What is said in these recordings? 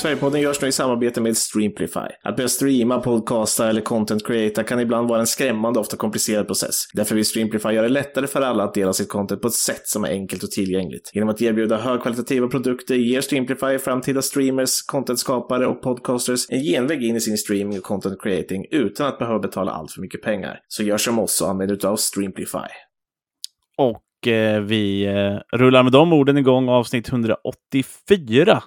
Sverigepodden görs nu i samarbete med Streamplify. Att börja streama, podcasta eller content creata kan ibland vara en skrämmande, ofta komplicerad process. Därför vill Streamplify göra det lättare för alla att dela sitt content på ett sätt som är enkelt och tillgängligt. Genom att erbjuda högkvalitativa produkter ger Streamplify framtida streamers, contentskapare och podcasters en genväg in i sin streaming och content creating utan att behöva betala allt för mycket pengar. Så gör som oss och använd utav Streamplify. Och eh, vi eh, rullar med de orden igång avsnitt 184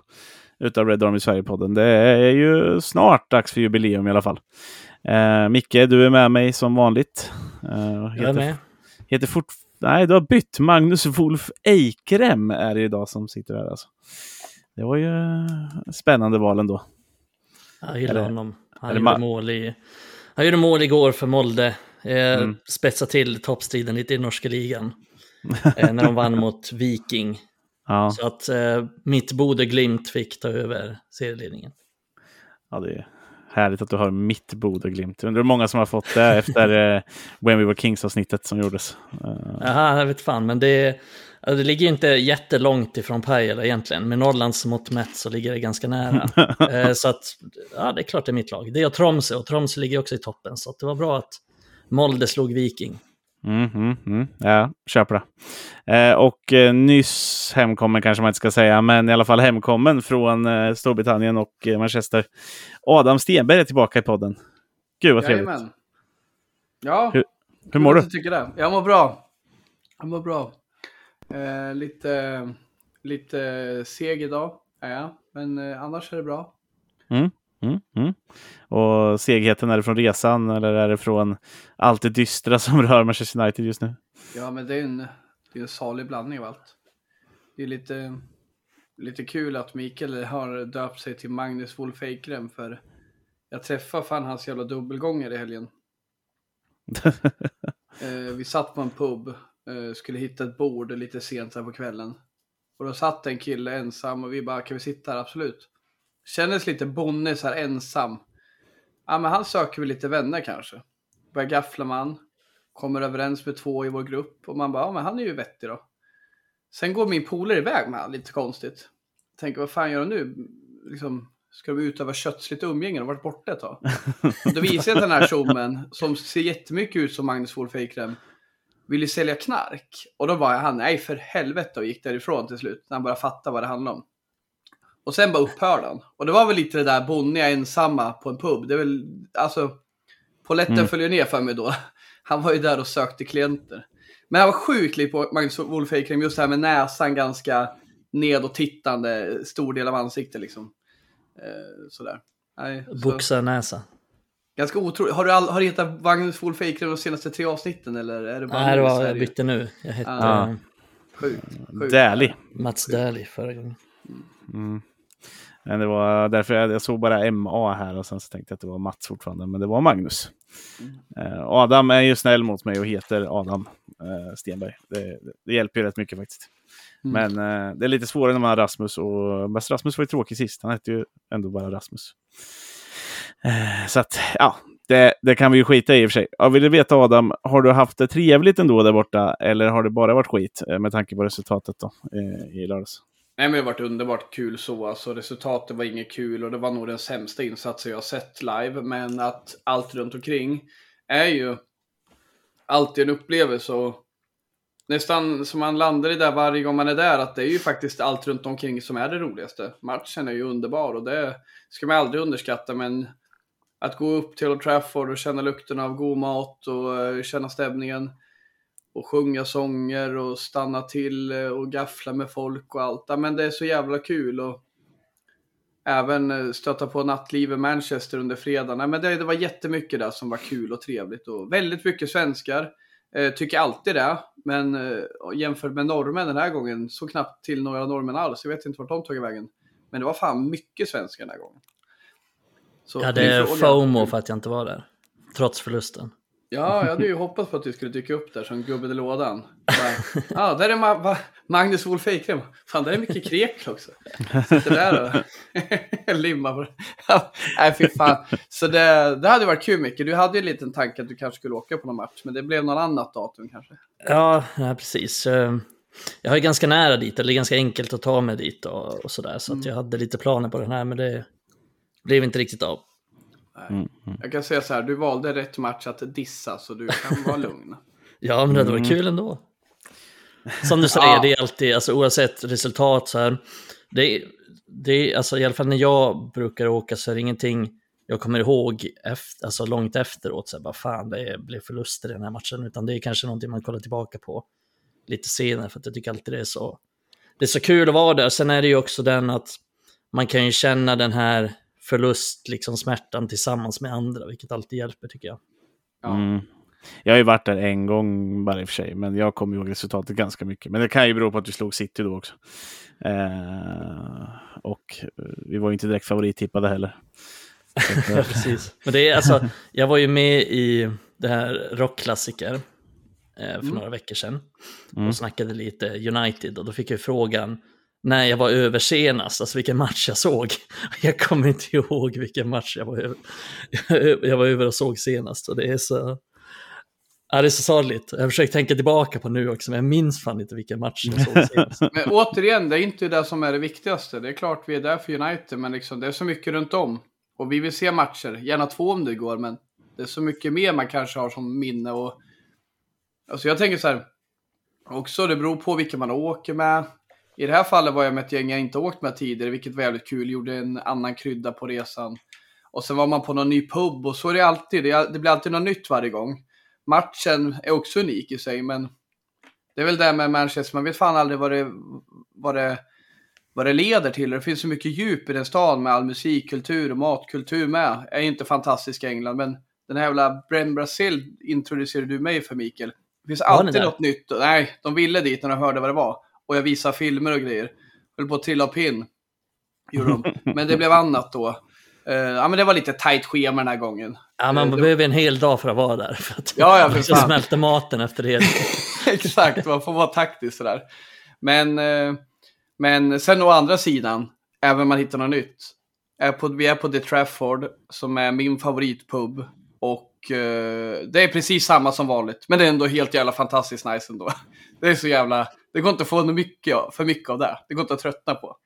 utav Red Army Sverige-podden. Det är ju snart dags för jubileum i alla fall. Eh, Micke, du är med mig som vanligt. Eh, jag är med. Heter fort, nej, du har bytt. Magnus Wolf Eikrem är det idag som sitter här. Alltså. Det var ju spännande val ändå. Jag gillar eller, honom. Han gjorde, mål i, han gjorde mål igår för Molde. Eh, mm. Spetsa till toppstriden lite i norska ligan. eh, när de vann mot Viking. Ja. Så att eh, mitt Bode Glimt fick ta över serieledningen. Ja, det är härligt att du har mitt Bode Glimt. Undrar hur många som har fått det efter eh, When We Were Kings-avsnittet som gjordes. Uh. Jaha, jag vet fan, men det, alltså, det ligger inte jättelångt ifrån Pajala egentligen. Med Norrlands mått mätt så ligger det ganska nära. eh, så att, ja, det är klart det är mitt lag. Det är Tromsö och Tromsö ligger också i toppen. Så det var bra att Molde slog Viking. Mm, mm, mm. Ja, köper det. Eh, och eh, nyss hemkommen kanske man inte ska säga, men i alla fall hemkommen från eh, Storbritannien och eh, Manchester. Adam Stenberg är tillbaka i podden. Gud vad trevligt. Jajamän. Ja, hur, hur mår du? Tycker det. Jag mår bra. Jag mår bra. Eh, lite, lite seg idag är jag, men eh, annars är det bra. Mm. Mm, mm. Och segheten, är det från resan eller är det från allt det dystra som rör Manchester United just nu? Ja, men det är en, det är en salig blandning av allt. Det är lite, lite kul att Mikael har döpt sig till Magnus Wolf Eikrem för jag träffade fan hans jävla dubbelgångare i helgen. eh, vi satt på en pub, eh, skulle hitta ett bord lite sent här på kvällen. Och då satt en kille ensam och vi bara, kan vi sitta här? Absolut. Kändes lite bonne så här ensam. Ja, men han söker väl lite vänner kanske. Börjar gaffla man. Kommer överens med två i vår grupp. Och man bara, ja men han är ju vettig då. Sen går min polare iväg med han, lite konstigt. Tänker, vad fan gör de nu? Liksom, ska de utöva kötsligt umgänge? De har varit borta ett tag. Då visar jag den här tjommen, som ser jättemycket ut som Magnus Wolf Eikrem, vill ju sälja knark. Och då var han, nej för helvete, och gick därifrån till slut. När han bara fattade vad det handlade om. Och sen bara upphörde han. Och det var väl lite det där bonniga ensamma på en pub. Det är väl, alltså, Poletten mm. följer ner för mig då. Han var ju där och sökte klienter. Men han var sjukt lik på Magnus Wolf Eikrem, just det här med näsan ganska nedåt-tittande, stor del av ansiktet liksom. Eh, sådär. Nej, Boxarnäsa. Ganska otroligt. Har du, all, har du hetat Magnus Wolf Eikrem de senaste tre avsnitten eller? Är det bara Nej, det var, jag bytte nu. Jag hette... Ah. Sjukt. sjukt. Dählie. Mats Dählie förra gången. Mm. Men det var därför jag, jag, såg bara MA här och sen så tänkte jag att det var Mats fortfarande, men det var Magnus. Mm. Uh, Adam är ju snäll mot mig och heter Adam uh, Stenberg. Det, det, hjälper ju rätt mycket faktiskt. Mm. Men uh, det är lite svårare när man har Rasmus och Bäst Rasmus var ju tråkig sist. Han hette ju ändå bara Rasmus. så att, ja, det, det, kan vi ju skita i i och för sig. Jag ville veta Adam, har du haft det trevligt ändå där borta eller har det bara varit skit med tanke på resultatet då i lördags? Nej, men det har varit underbart kul så. Alltså, resultatet var inget kul och det var nog den sämsta insatsen jag har sett live. Men att allt runt omkring är ju alltid en upplevelse. Och nästan som man landar i där varje gång man är där, att det är ju faktiskt allt runt omkring som är det roligaste. Matchen är ju underbar och det ska man aldrig underskatta. Men att gå upp till Old Trafford och känna lukten av god mat och eh, känna stämningen och sjunga sånger och stanna till eh, och gaffla med folk och allt. men det är så jävla kul och även eh, stöta på nattliv i Manchester under fredagen. men det, det var jättemycket där som var kul och trevligt och väldigt mycket svenskar. Eh, tycker alltid det, men jämfört med norrmän den här gången så knappt till några norrmän alls. Jag vet inte vart de tog vägen. Men det var fan mycket svenskar den här gågen. Så, jag hade FOMO för att jag inte var där, trots förlusten. Ja, jag hade ju hoppats på att du skulle dyka upp där som gubben i lådan. Ja, ah, där är Ma Magnus Wolf Eikrem. Fan, där är mycket krek också. Sitter där och limmar på det. Nej, fy fan. Så det, det hade varit kul mycket. Du hade ju en liten tanke att du kanske skulle åka på någon match, men det blev någon annat datum kanske. Ja, ja precis. Eh, jag har ju ganska nära dit, eller ganska enkelt att ta mig dit och, och sådär. Så mm. att jag hade lite planer på den här, men det blev inte riktigt av. Mm, mm. Jag kan säga så här, du valde rätt match att dissa, så du kan vara lugn. ja, men det var mm. kul ändå. Som du säger, ja. det är alltid, alltså oavsett resultat så här, det, det, alltså i alla fall när jag brukar åka så är det ingenting jag kommer ihåg efter, alltså långt efteråt, så här, bara fan det blev förluster i den här matchen, utan det är kanske någonting man kollar tillbaka på lite senare, för att jag tycker alltid det är så, det är så kul att vara där. Sen är det ju också den att man kan ju känna den här förlust, liksom smärtan tillsammans med andra, vilket alltid hjälper tycker jag. Ja. Mm. Jag har ju varit där en gång bara i och för sig, men jag kommer ihåg resultatet ganska mycket. Men det kan ju bero på att vi slog City då också. Eh, och vi var ju inte direkt favorittippade heller. Precis. Men det är alltså, jag var ju med i det här rockklassiker eh, för mm. några veckor sedan mm. och snackade lite United och då fick jag frågan när jag var över senast, alltså vilken match jag såg. Jag kommer inte ihåg vilken match jag var över, jag var över och såg senast och det är så Ja, det är så sorgligt. Jag försöker tänka tillbaka på nu också, men jag minns fan inte vilken match jag såg senast. Men återigen, det är inte det som är det viktigaste. Det är klart vi är där för United, men liksom, det är så mycket runt om. Och vi vill se matcher, gärna två om det går, men det är så mycket mer man kanske har som minne. Och... Alltså jag tänker så här, också det beror på vilka man åker med. I det här fallet var jag med ett gäng jag inte åkt med tidigare, vilket var jävligt kul. Gjorde en annan krydda på resan. Och sen var man på någon ny pub och så är det alltid. Det, blir alltid något nytt varje gång matchen är också unik i sig, men det är väl det med Manchester, man vet fan aldrig vad det, vad det, vad det leder till. Det finns så mycket djup i den stan med all musikkultur och matkultur med. är inte fantastisk i England, men den här jävla Bren Brasil introducerade du mig för Mikael. Det finns alltid något nytt. Nej, de ville dit när de hörde vad det var. Och jag visade filmer och grejer. Höll på att trilla pinn. Men det blev annat då. Uh, ja, men det var lite tajt schema den här gången. Ja, man uh, behöver en hel dag för att vara där. För att ja, ja, för fan. smälter maten efter det. Exakt, man får vara taktisk sådär. Men, uh, men sen å andra sidan, även om man hittar något nytt. Är på, vi är på The Trafford, som är min favoritpub. Och det är precis samma som vanligt. Men det är ändå helt jävla fantastiskt nice ändå. Det är så jävla... Det går inte att få mycket, för mycket av det. Det går inte att tröttna på.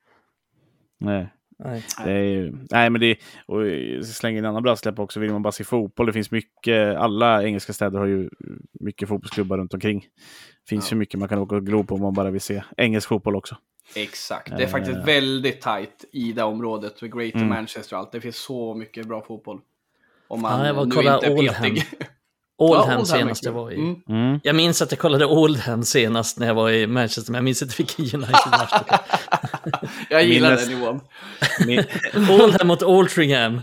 Nej. Nej. Det är ju, nej, men det och slänger in en annan brasklapp också. Vill man bara se fotboll, det finns mycket. Alla engelska städer har ju mycket fotbollsklubbar runt omkring. Det finns ja. ju mycket man kan åka och glo på om man bara vill se engelsk fotboll också. Exakt, det är faktiskt uh, väldigt tajt i det området. Med Greater mm. Manchester och allt. Det finns så mycket bra fotboll. Om man ja, jag var nu kolla inte är Oldham. Oldham ja, senast jag var i. Mm. Mm. Jag minns att jag kollade Oldham senast när jag var i Manchester, men jag minns inte vilken United-match Jag gillar den nivån. Oldham mot Altringham.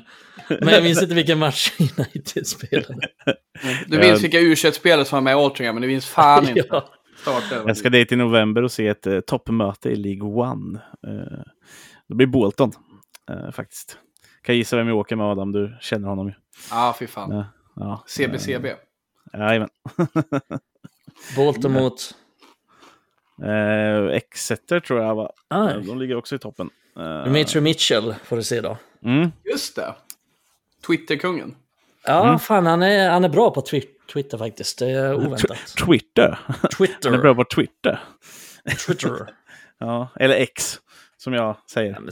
Men jag minns inte vilken match United spelade. Du minns vilka u spelare som var med i Altringham, men du minns fan inte. ja. Jag ska dit i november och se ett uh, toppmöte i League One. Uh, det blir Bolton, uh, faktiskt. Kan gissa vem jag åker med Adam, du känner honom ju. Ja, ah, fy fan. Uh, ja, CBCB. Jajamän. Bolton mot? Eh, Exeter tror jag va? Ah. De ligger också i toppen. Eh. Mitchell Mitchell får du se då. Mm. Just det. Twitterkungen. Ja, mm. fan han är, han är bra på twi Twitter faktiskt. Det är oväntat. Twitter? Twitter. han är bra på Twitter. Twitter. ja, eller X som jag säger.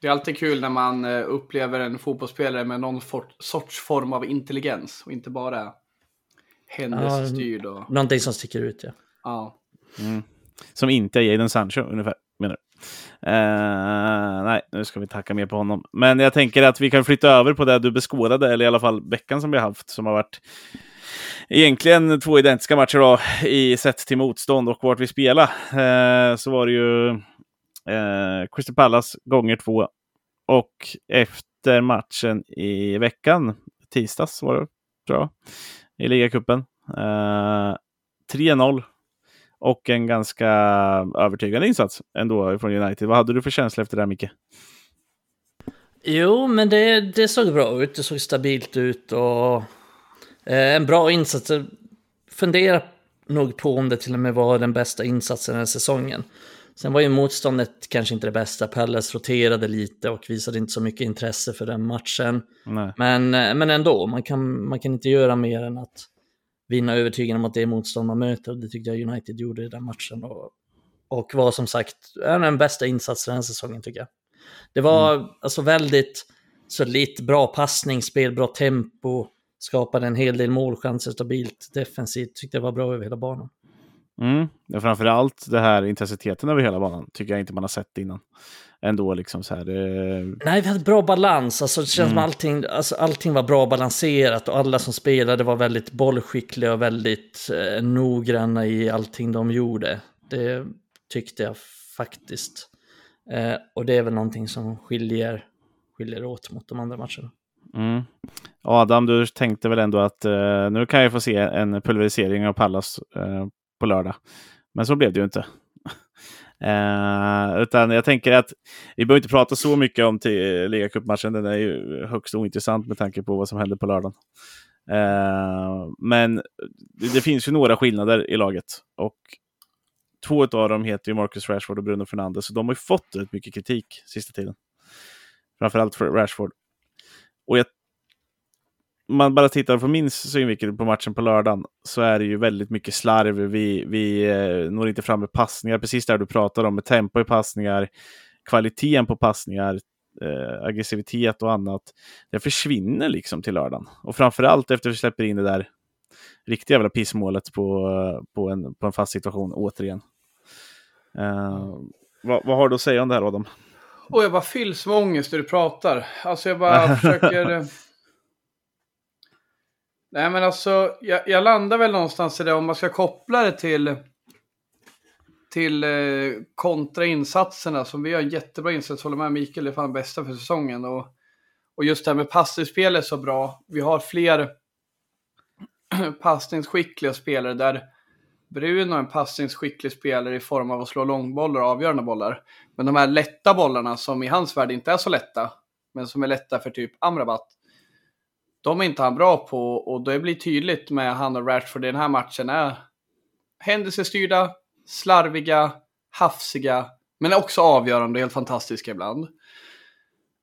det är alltid kul när man eh, upplever en fotbollsspelare med någon sorts form av intelligens och inte bara händelsestyrd. Och... Någonting som sticker ut, ja. ja. Mm. Som inte är Jadon Sancho, ungefär, menar du? Uh, nej, nu ska vi tacka mer på honom. Men jag tänker att vi kan flytta över på det du beskådade, eller i alla fall veckan som vi har haft, som har varit egentligen två identiska matcher då, i sett till motstånd och vart vi spelar. Uh, så var det ju eh, Crystal Palace gånger två. Och efter matchen i veckan, tisdags var det, tror jag, i ligacupen. Eh, 3-0 och en ganska övertygande insats ändå från United. Vad hade du för känsla efter det här, Micke? Jo, men det, det såg bra ut. Det såg stabilt ut och eh, en bra insats. Fundera nog på om det till och med var den bästa insatsen den här säsongen. Sen var ju motståndet kanske inte det bästa. Pelles roterade lite och visade inte så mycket intresse för den matchen. Men, eh, men ändå, man kan, man kan inte göra mer än att vinna övertygande mot det motstånd man möter. Och det tyckte jag United gjorde i den matchen. Och, och var som sagt den bästa insatsen den säsongen tycker jag. Det var mm. alltså väldigt solitt, bra passningsspel, bra tempo, skapade en hel del målchanser stabilt defensivt, tyckte jag var bra över hela banan. Mm. Framförallt det här intensiteten över hela banan tycker jag inte man har sett innan. Ändå liksom så här. Det... Nej, vi hade bra balans. Alltså, det känns mm. som allting, alltså, allting var bra balanserat och alla som spelade var väldigt bollskickliga och väldigt eh, noggranna i allting de gjorde. Det tyckte jag faktiskt. Eh, och det är väl någonting som skiljer, skiljer åt mot de andra matcherna. Mm. Adam, du tänkte väl ändå att eh, nu kan jag få se en pulverisering av Pallas eh, på lördag. Men så blev det ju inte. eh, utan jag tänker att vi behöver inte prata så mycket om ligacupmatchen. Den är ju högst ointressant med tanke på vad som händer på lördagen. Eh, men det, det, finns ju några skillnader i laget. Och två av dem heter ju Marcus Rashford och Bruno Fernandes. Så de har ju fått rätt mycket kritik sista tiden. Framförallt för Rashford. Och jag man bara tittar på min synvinkel på matchen på lördagen så är det ju väldigt mycket slarv. Vi, vi eh, når inte fram med passningar, precis där du pratar om, med tempo i passningar, kvaliteten på passningar, eh, aggressivitet och annat. Det försvinner liksom till lördagen. Och framförallt efter att vi släpper in det där riktiga jävla pissmålet på, på, en, på en fast situation återigen. Uh, vad, vad, har du att säga om det här Adam? Och jag bara fylls med ångest när du pratar. Alltså jag bara försöker... Nej men alltså, jag, jag, landar väl någonstans i det om man ska koppla det till till eh, kontra insatserna som vi har en jättebra insats, håller med Mikael, det är fan bästa för säsongen. Och, och just det här med passningsspel är så bra. Vi har fler passningsskickliga spelare där Bruno är en passningsskicklig spelare i form av att slå långbollar och avgörande bollar. Men de här lätta bollarna som i hans värld inte är så lätta, men som är lätta för typ Amrabat, de är inte han bra på och det blir tydligt med han och Rashford i den här matchen är händelsestyrda, slarviga, hafsiga, men också avgörande och helt fantastiska ibland.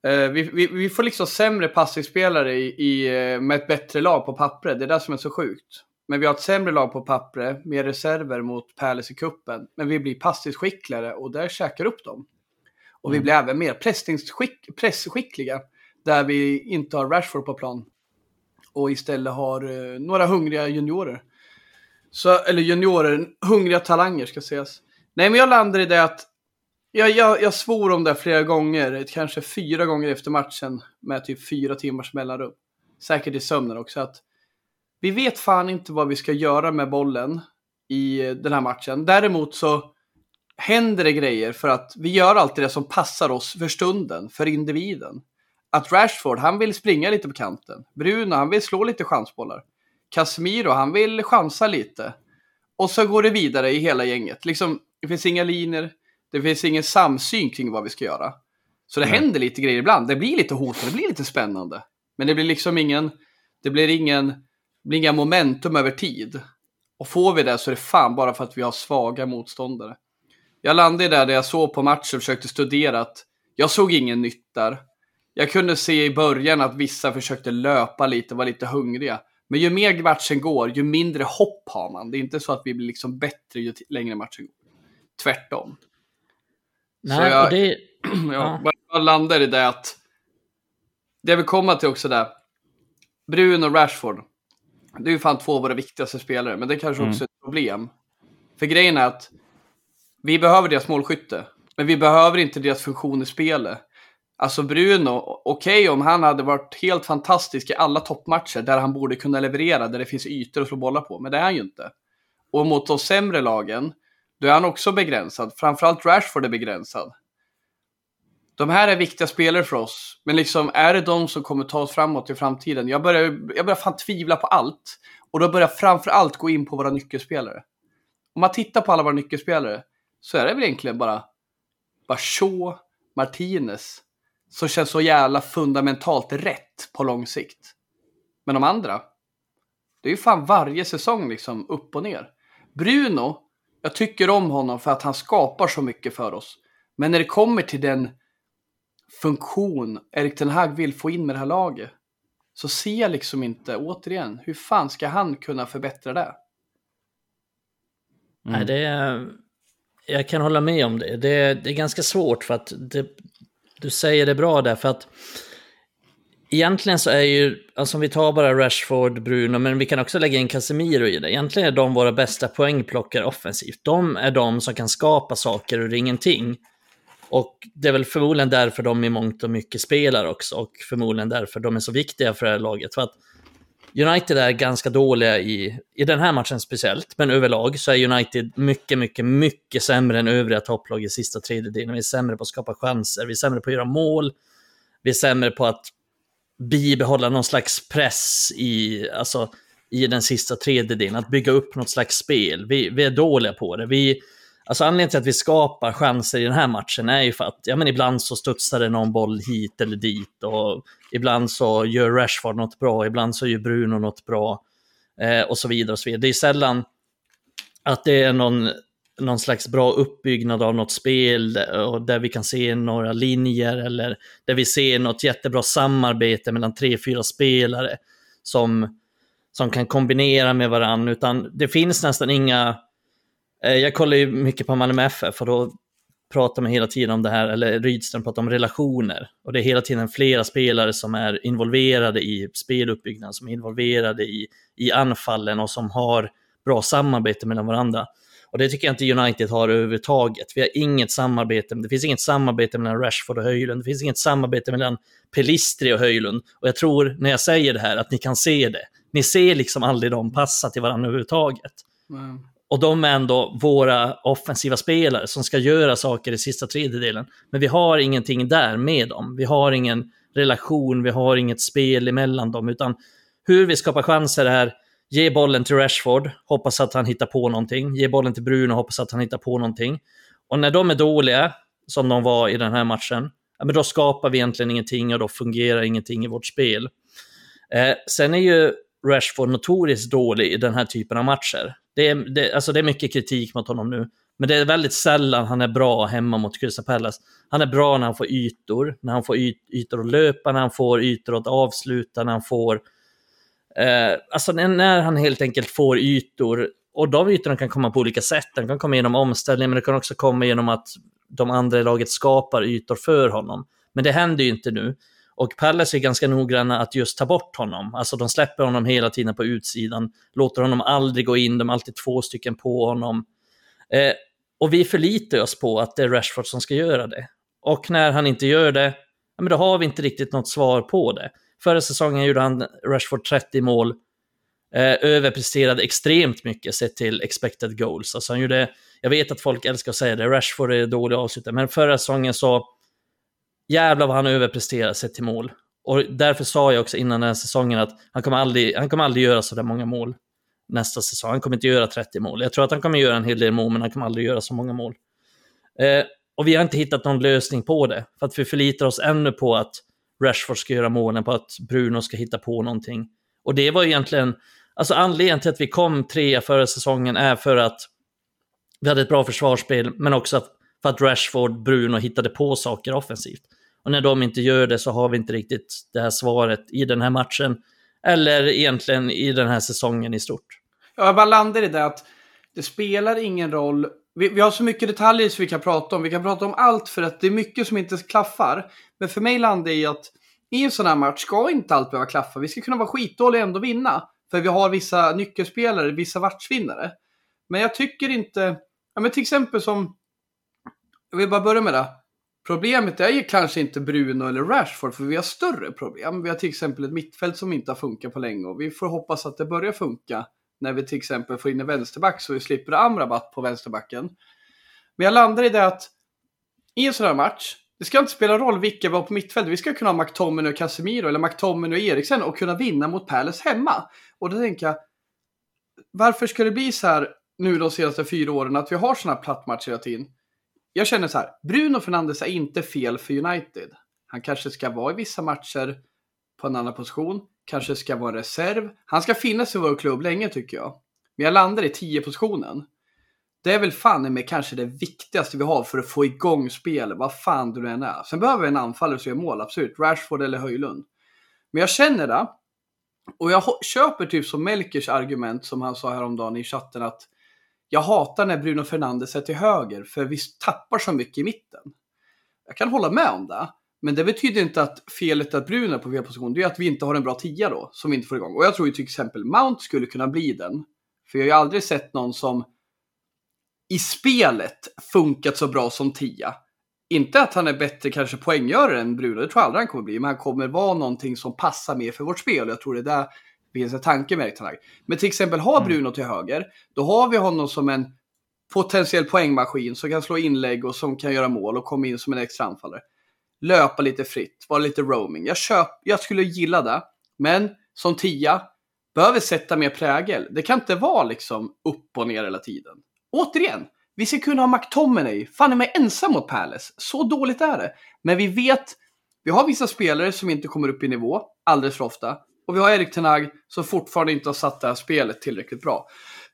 Uh, vi, vi, vi, får liksom sämre passningsspelare i, i, eh, med ett bättre lag på pappret. Det är det som är så sjukt. Men vi har ett sämre lag på pappret, med reserver mot Palace i kuppen. Men vi blir passningsskickligare och där käkar upp dem. Och mm. vi blir även mer pressskickliga, där vi inte har Rashford på plan och istället har eh, några hungriga juniorer. Så, eller juniorer, hungriga talanger ska sägas. Nej, men jag landar i det att jag, jag, jag svor om det flera gånger, kanske fyra gånger efter matchen med typ fyra timmars mellanrum. Säkert i sömnen också. att Vi vet fan inte vad vi ska göra med bollen i eh, den här matchen. Däremot så händer det grejer för att vi gör alltid det som passar oss för stunden, för individen att Rashford, han vill springa lite på kanten. Bruno, han vill slå lite chansbollar. Casemiro, han vill chansa lite. Och så går det vidare i hela gänget. Liksom, det finns inga linjer, det finns ingen samsyn kring vad vi ska göra. Så det Nej. händer lite grejer ibland. Det blir lite hot, det blir lite spännande. Men det blir liksom ingen, det blir ingen, det blir inga momentum över tid. Och får vi det så är det fan bara för att vi har svaga motståndare. Jag landade där, där jag såg på matchen och försökte studera att jag såg ingen nytt där jag kunde se i början att vissa försökte löpa lite, var lite hungriga. Men ju mer matchen går, ju mindre hopp har man. Det är inte så att vi blir liksom bättre ju längre matchen går. Tvärtom. Nej, så jag, det... ja, ja. jag landar i det att det jag vill komma till också där. Bruno och Rashford. Det är ju fan två av våra viktigaste spelare, men det är kanske mm. också ett problem. För grejen är att vi behöver deras målskytte, men vi behöver inte deras funktion i spelet. Alltså Bruno, okej okay, om han hade varit helt fantastisk i alla toppmatcher där han borde kunna leverera, där det finns ytor att slå bollar på, men det är han ju inte. Och mot de sämre lagen, då är han också begränsad. Framförallt Rashford är begränsad. De här är viktiga spelare för oss, men liksom är det de som kommer ta oss framåt i framtiden? Jag börjar, jag börjar fan tvivla på allt. Och då börjar jag framförallt gå in på våra nyckelspelare. Om man tittar på alla våra nyckelspelare så är det väl egentligen bara, bara Shaw, Martinez, som känns så jävla fundamentalt rätt på lång sikt. Men de andra, det är ju fan varje säsong liksom upp och ner. Bruno, jag tycker om honom för att han skapar så mycket för oss. Men när det kommer till den funktion Erik Ten Hag vill få in med det här laget, så ser jag liksom inte, återigen, hur fan ska han kunna förbättra det? Mm. Nej, det är, jag kan hålla med om det. Det, det är ganska svårt för att det, du säger det bra där för att egentligen så är ju, alltså om vi tar bara Rashford, Bruno, men vi kan också lägga in Casemiro i det. Egentligen är de våra bästa poängplockare offensivt. De är de som kan skapa saker ur ingenting. Och det är väl förmodligen därför de i mångt och mycket spelar också och förmodligen därför de är så viktiga för det här laget. För att United är ganska dåliga i, i den här matchen speciellt, men överlag så är United mycket, mycket, mycket sämre än övriga topplag i sista tredjedelen. Vi är sämre på att skapa chanser, vi är sämre på att göra mål, vi är sämre på att bibehålla någon slags press i, alltså, i den sista tredjedelen, att bygga upp något slags spel. Vi, vi är dåliga på det. Vi, Alltså anledningen till att vi skapar chanser i den här matchen är ju för att ja, men ibland så studsar det någon boll hit eller dit och ibland så gör Rashford något bra, ibland så gör Bruno något bra eh, och så vidare. och så vidare. Det är sällan att det är någon, någon slags bra uppbyggnad av något spel eh, och där vi kan se några linjer eller där vi ser något jättebra samarbete mellan tre, fyra spelare som, som kan kombinera med varandra, utan det finns nästan inga Eh, jag kollar ju mycket på Malmö FF och då pratar man hela tiden om det här, eller Rydström pratar om relationer. Och det är hela tiden flera spelare som är involverade i speluppbyggnaden, som är involverade i, i anfallen och som har bra samarbete mellan varandra. Och det tycker jag inte United har överhuvudtaget. Vi har inget samarbete, det finns inget samarbete mellan Rashford och Höjlund, det finns inget samarbete mellan Pelistri och Höjlund. Och jag tror, när jag säger det här, att ni kan se det. Ni ser liksom aldrig dem passa till varandra överhuvudtaget. Mm. Och de är ändå våra offensiva spelare som ska göra saker i sista tredjedelen. Men vi har ingenting där med dem. Vi har ingen relation, vi har inget spel emellan dem, utan hur vi skapar chanser är ge bollen till Rashford, hoppas att han hittar på någonting. Ge bollen till Bruno, hoppas att han hittar på någonting. Och när de är dåliga, som de var i den här matchen, ja, men då skapar vi egentligen ingenting och då fungerar ingenting i vårt spel. Eh, sen är ju Rashford notoriskt dålig i den här typen av matcher. Det är, det, alltså det är mycket kritik mot honom nu. Men det är väldigt sällan han är bra hemma mot Crystal Palace. Han är bra när han får ytor, när han får yt, ytor att löpa, när han får ytor att avsluta, när han får... Eh, alltså när han helt enkelt får ytor. Och de ytorna kan komma på olika sätt. De kan komma genom omställning, men det kan också komma genom att de andra i laget skapar ytor för honom. Men det händer ju inte nu. Och Palace är ganska noggranna att just ta bort honom. Alltså de släpper honom hela tiden på utsidan, låter honom aldrig gå in, de är alltid två stycken på honom. Eh, och vi förlitar oss på att det är Rashford som ska göra det. Och när han inte gör det, ja, men då har vi inte riktigt något svar på det. Förra säsongen gjorde han Rashford 30 mål, eh, överpresterade extremt mycket sett till expected goals. Alltså han gjorde, jag vet att folk älskar att säga det, Rashford är dålig avslutare, men förra säsongen så jävlar vad han överpresterar sett till mål. Och därför sa jag också innan den här säsongen att han kommer aldrig, han kommer aldrig göra så där många mål nästa säsong. Han kommer inte göra 30 mål. Jag tror att han kommer göra en hel del mål, men han kommer aldrig göra så många mål. Eh, och vi har inte hittat någon lösning på det, för att vi förlitar oss ännu på att Rashford ska göra målen, på att Bruno ska hitta på någonting. Och det var egentligen, alltså anledningen till att vi kom trea förra säsongen är för att vi hade ett bra försvarsspel, men också att för att Rashford, Bruno hittade på saker offensivt. Och när de inte gör det så har vi inte riktigt det här svaret i den här matchen. Eller egentligen i den här säsongen i stort. Jag bara landar i det att det spelar ingen roll. Vi, vi, har så mycket detaljer som vi kan prata om. Vi kan prata om allt för att det är mycket som inte klaffar. Men för mig landar det i att i en sån här match ska inte allt behöva klaffa. Vi ska kunna vara skitdåliga och ändå vinna. För vi har vissa nyckelspelare, vissa matchvinnare. Men jag tycker inte, ja men till exempel som jag vill bara börja med det. Problemet är ju kanske inte Bruno eller Rashford, för vi har större problem. Vi har till exempel ett mittfält som inte har funkat på länge och vi får hoppas att det börjar funka när vi till exempel får in en vänsterback så vi slipper Amrabat på vänsterbacken. Men jag landar i det att i en sån här match, det ska inte spela roll vilka vi har på mittfältet. Vi ska kunna ha McTominay och Casemiro eller McTominay och Eriksen och kunna vinna mot Palace hemma. Och då tänker jag, varför ska det bli så här nu de senaste fyra åren att vi har sådana här plattmatcher hela tiden? Jag känner så här, Bruno Fernandes är inte fel för United. Han kanske ska vara i vissa matcher på en annan position, kanske ska vara reserv. Han ska finnas i vår klubb länge tycker jag. Men jag landar i 10-positionen. Det är väl fan med kanske det viktigaste vi har för att få igång spelet, vad fan du än är. Sen behöver vi en anfallare som gör mål, absolut. Rashford eller Höjlund. Men jag känner det, Och jag köper typ som Melkers argument som han sa häromdagen i chatten att jag hatar när Bruno Fernandes är till höger för vi tappar så mycket i mitten. Jag kan hålla med om det. Men det betyder inte att felet att Bruno är på fel position, det är att vi inte har en bra tia då, som vi inte får igång. Och jag tror ju till exempel Mount skulle kunna bli den. För jag har ju aldrig sett någon som i spelet funkat så bra som tia. Inte att han är bättre kanske poänggörare än Bruno, det tror jag aldrig han kommer bli, men han kommer vara någonting som passar mer för vårt spel. Jag tror det är där finns en tanke med Erik Men till exempel ha mm. Bruno till höger, då har vi honom som en potentiell poängmaskin som kan slå inlägg och som kan göra mål och komma in som en extra anfallare. Löpa lite fritt, vara lite roaming. Jag, köp, jag skulle gilla det, men som tia, behöver sätta mer prägel. Det kan inte vara liksom upp och ner hela tiden. Återigen, vi ska kunna ha McTominay, fan är mig ensam mot Palace. Så dåligt är det. Men vi vet, vi har vissa spelare som inte kommer upp i nivå alldeles för ofta. Och vi har Erik Tenag som fortfarande inte har satt det här spelet tillräckligt bra.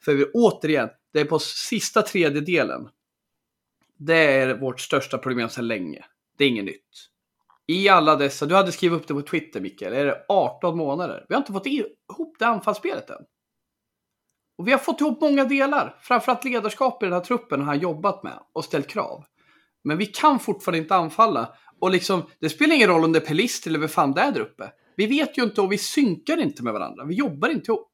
För vi, återigen, det är på sista tredjedelen. Det är vårt största problem sedan länge. Det är inget nytt. I alla dessa, du hade skrivit upp det på Twitter Mikael, är det 18 månader? Vi har inte fått ihop det anfallsspelet än. Och vi har fått ihop många delar. Framförallt ledarskap i den här truppen har han jobbat med och ställt krav. Men vi kan fortfarande inte anfalla. Och liksom, det spelar ingen roll om det är Pelist eller vem fan det är där uppe. Vi vet ju inte och vi synkar inte med varandra. Vi jobbar inte ihop.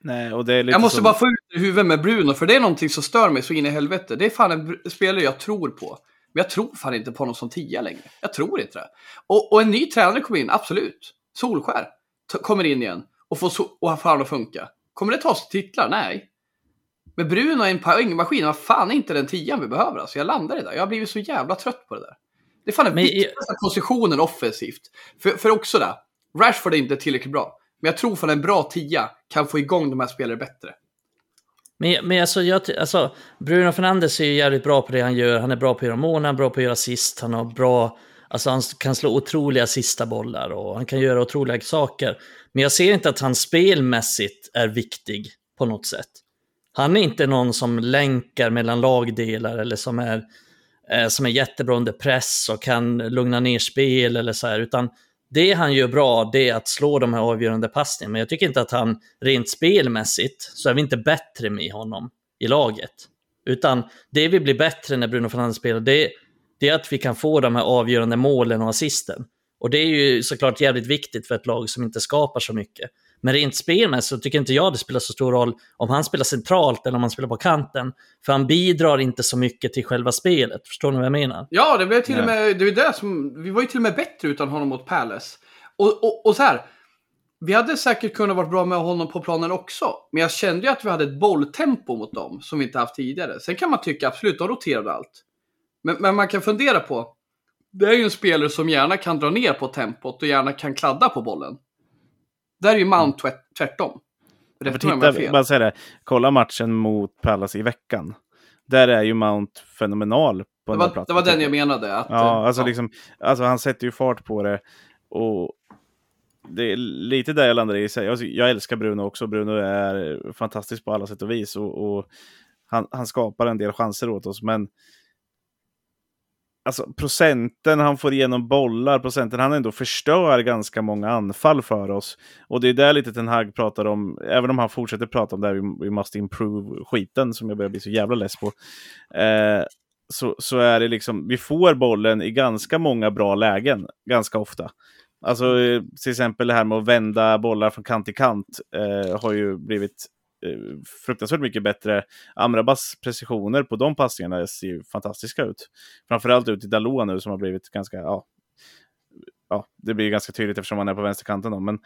Nej, och det är lite jag måste som... bara få ut det i huvudet med Bruno, för det är någonting som stör mig så in i helvete. Det är fan en spelare jag tror på. Men jag tror fan inte på honom som tia längre. Jag tror inte det. Och, och en ny tränare kommer in, absolut. Solskär kommer in igen och får, so och får att funka. Kommer det ta sig titlar? Nej. Men Bruno är en poängmaskin, vad fan är inte den tian vi behöver alltså. Jag landar i det. Jag har blivit så jävla trött på det där. Det är fan den viktigaste positionen offensivt. För, för också det, Rashford är inte tillräckligt bra. Men jag tror att en bra tia kan få igång de här spelarna bättre. Men, men alltså, jag, alltså, Bruno Fernandes är ju jävligt bra på det han gör. Han är bra på att göra mål, han är bra på att göra assist, han har bra... Alltså han kan slå otroliga sista bollar och han kan göra otroliga saker. Men jag ser inte att han spelmässigt är viktig på något sätt. Han är inte någon som länkar mellan lagdelar eller som är, eh, som är jättebra under press och kan lugna ner spel eller så här, utan det han gör bra, det är att slå de här avgörande passningarna. Men jag tycker inte att han rent spelmässigt så är vi inte bättre med honom i laget. Utan det vi blir bättre när Bruno Fernandes spelar, det, det är att vi kan få de här avgörande målen och assisten. Och det är ju såklart jävligt viktigt för ett lag som inte skapar så mycket. Men rent spelmässigt så tycker inte jag det spelar så stor roll om han spelar centralt eller om han spelar på kanten. För han bidrar inte så mycket till själva spelet. Förstår ni vad jag menar? Ja, det blev till och med, det är det som, vi var ju till och med bättre utan honom mot Palace. Och, och, och så här, vi hade säkert kunnat vara bra med honom på planen också. Men jag kände ju att vi hade ett bolltempo mot dem som vi inte haft tidigare. Sen kan man tycka absolut, de roterade allt. Men, men man kan fundera på, det är ju en spelare som gärna kan dra ner på tempot och gärna kan kladda på bollen. Där är ju Mount mm. tvärtom. Titta, bara säga det. Kolla matchen mot Palace i veckan. Där är ju Mount fenomenal. På det, var, det var den jag menade. Att, ja, eh, alltså, ja. Liksom, alltså han sätter ju fart på det. Och det är lite där jag landar i. Alltså, jag älskar Bruno också. Bruno är fantastisk på alla sätt och vis. Och, och han, han, skapar en del chanser åt oss. Men alltså, procenten han får igenom bollar, procenten han ändå förstör ganska många anfall för oss. Och det är där lite Ten Hag pratar om, även om han fortsätter prata om det här, vi, Must improve skiten som jag börjar bli så jävla less på. Eh, så, så är det liksom, vi får bollen i ganska många bra lägen, ganska ofta. Alltså eh, till exempel det här med att vända bollar från kant till kant eh, har ju blivit fruktansvärt mycket bättre. Amrabas precisioner på de passningarna ser ju fantastiska ut. Framförallt ut i Dalot nu som har blivit ganska, ja, ja, det blir ganska tydligt eftersom han är på vänsterkanten då, men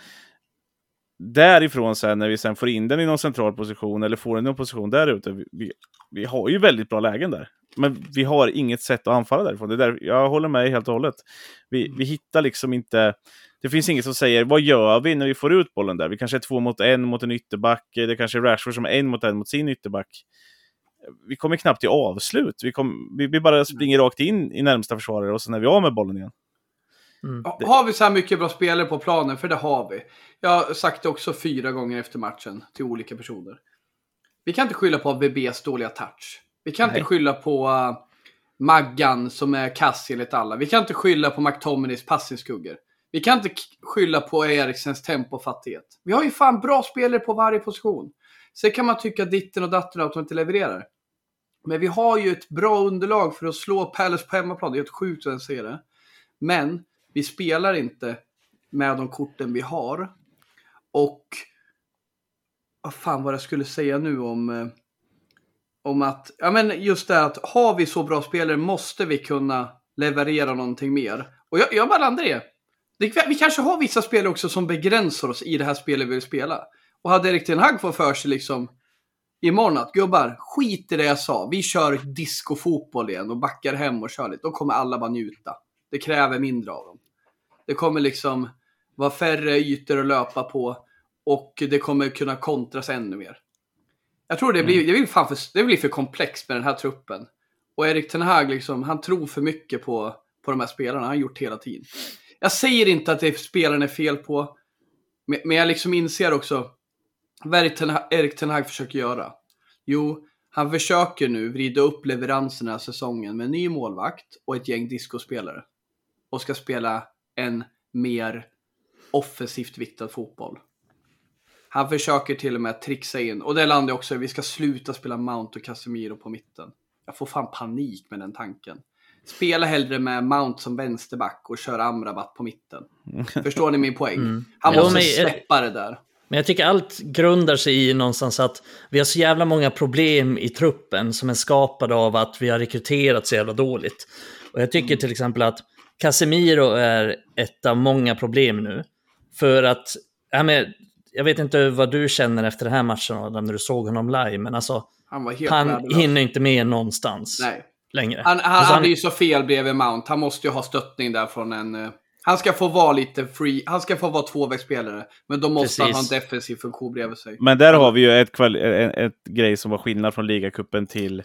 därifrån sen när vi sen får in den i någon central position eller får den i någon position där ute, vi, vi, vi, har ju väldigt bra lägen där. Men vi har inget sätt att anfalla därifrån. Det där, jag håller med helt och hållet. Vi, vi hittar liksom inte det finns inget som säger vad gör vi när vi får ut bollen där? Vi kanske är två mot en mot en ytterback. Det kanske är Rashford som är en mot en mot sin ytterback. Vi kommer knappt till avslut. Vi, kom, vi, vi bara springer rakt in i närmsta försvarare och sen är vi av med bollen igen. Mm. Har vi så här mycket bra spelare på planen? För det har vi. Jag har sagt det också fyra gånger efter matchen till olika personer. Vi kan inte skylla på VBs dåliga touch. Vi kan Nej. inte skylla på uh, Maggan som är kass enligt alla. Vi kan inte skylla på McTominays passningsskuggor. Vi kan inte skylla på Eriksens tempofattighet. Vi har ju fan bra spelare på varje position. Sen kan man tycka ditten och datten att de inte levererar. Men vi har ju ett bra underlag för att slå Palace på hemmaplan. Det är helt sjukt att ser det. Men vi spelar inte med de korten vi har. Och vad fan var det jag skulle säga nu om eh, om att, ja men just det att har vi så bra spelare måste vi kunna leverera någonting mer. Och jag, jag bara landar i det. Vi kanske har vissa spelare också som begränsar oss i det här spelet vi vill spela. Och hade Erik Ten Hag fått för sig liksom imorgon att gubbar, skit i det jag sa. Vi kör discofotboll igen och backar hem och kör lite. Då kommer alla bara njuta. Det kräver mindre av dem. Det kommer liksom vara färre ytor att löpa på och det kommer kunna kontras ännu mer. Jag tror det blir, det blir, fan för, det blir för komplext med den här truppen. Och Erik Ten Hag, liksom, han tror för mycket på, på de här spelarna. Han har gjort hela tiden. Jag säger inte att det är spelaren är fel på. Men, men jag liksom inser också vad Erik Ten Hag försöker göra. Jo, han försöker nu vrida upp leveranserna säsongen med en ny målvakt och ett gäng discospelare. Och ska spela en mer offensivt viktad fotboll. Han försöker till och med trixa in, och det landar också vi ska sluta spela Mount och Casemiro på mitten. Jag får fan panik med den tanken. Spela hellre med Mount som vänsterback och kör Amrabat på mitten. Förstår ni min poäng? Mm. Han måste men, släppa det där. Men jag tycker allt grundar sig i någonstans att vi har så jävla många problem i truppen som är skapade av att vi har rekryterat så jävla dåligt. Och jag tycker mm. till exempel att Casemiro är ett av många problem nu. För att, ja, men, jag vet inte vad du känner efter den här matchen Adam, när du såg honom live, men alltså han, han hinner inte med någonstans Nej. Längre. Han, han alltså, hade ju så fel bredvid Mount. Han måste ju ha stöttning där från en... Uh, han ska få vara lite free. Han ska få vara tvåvägsspelare. Men då måste Precis. han ha en defensiv funktion bredvid sig. Men där har vi ju ett, ett, ett grej som var skillnad från ligacupen till,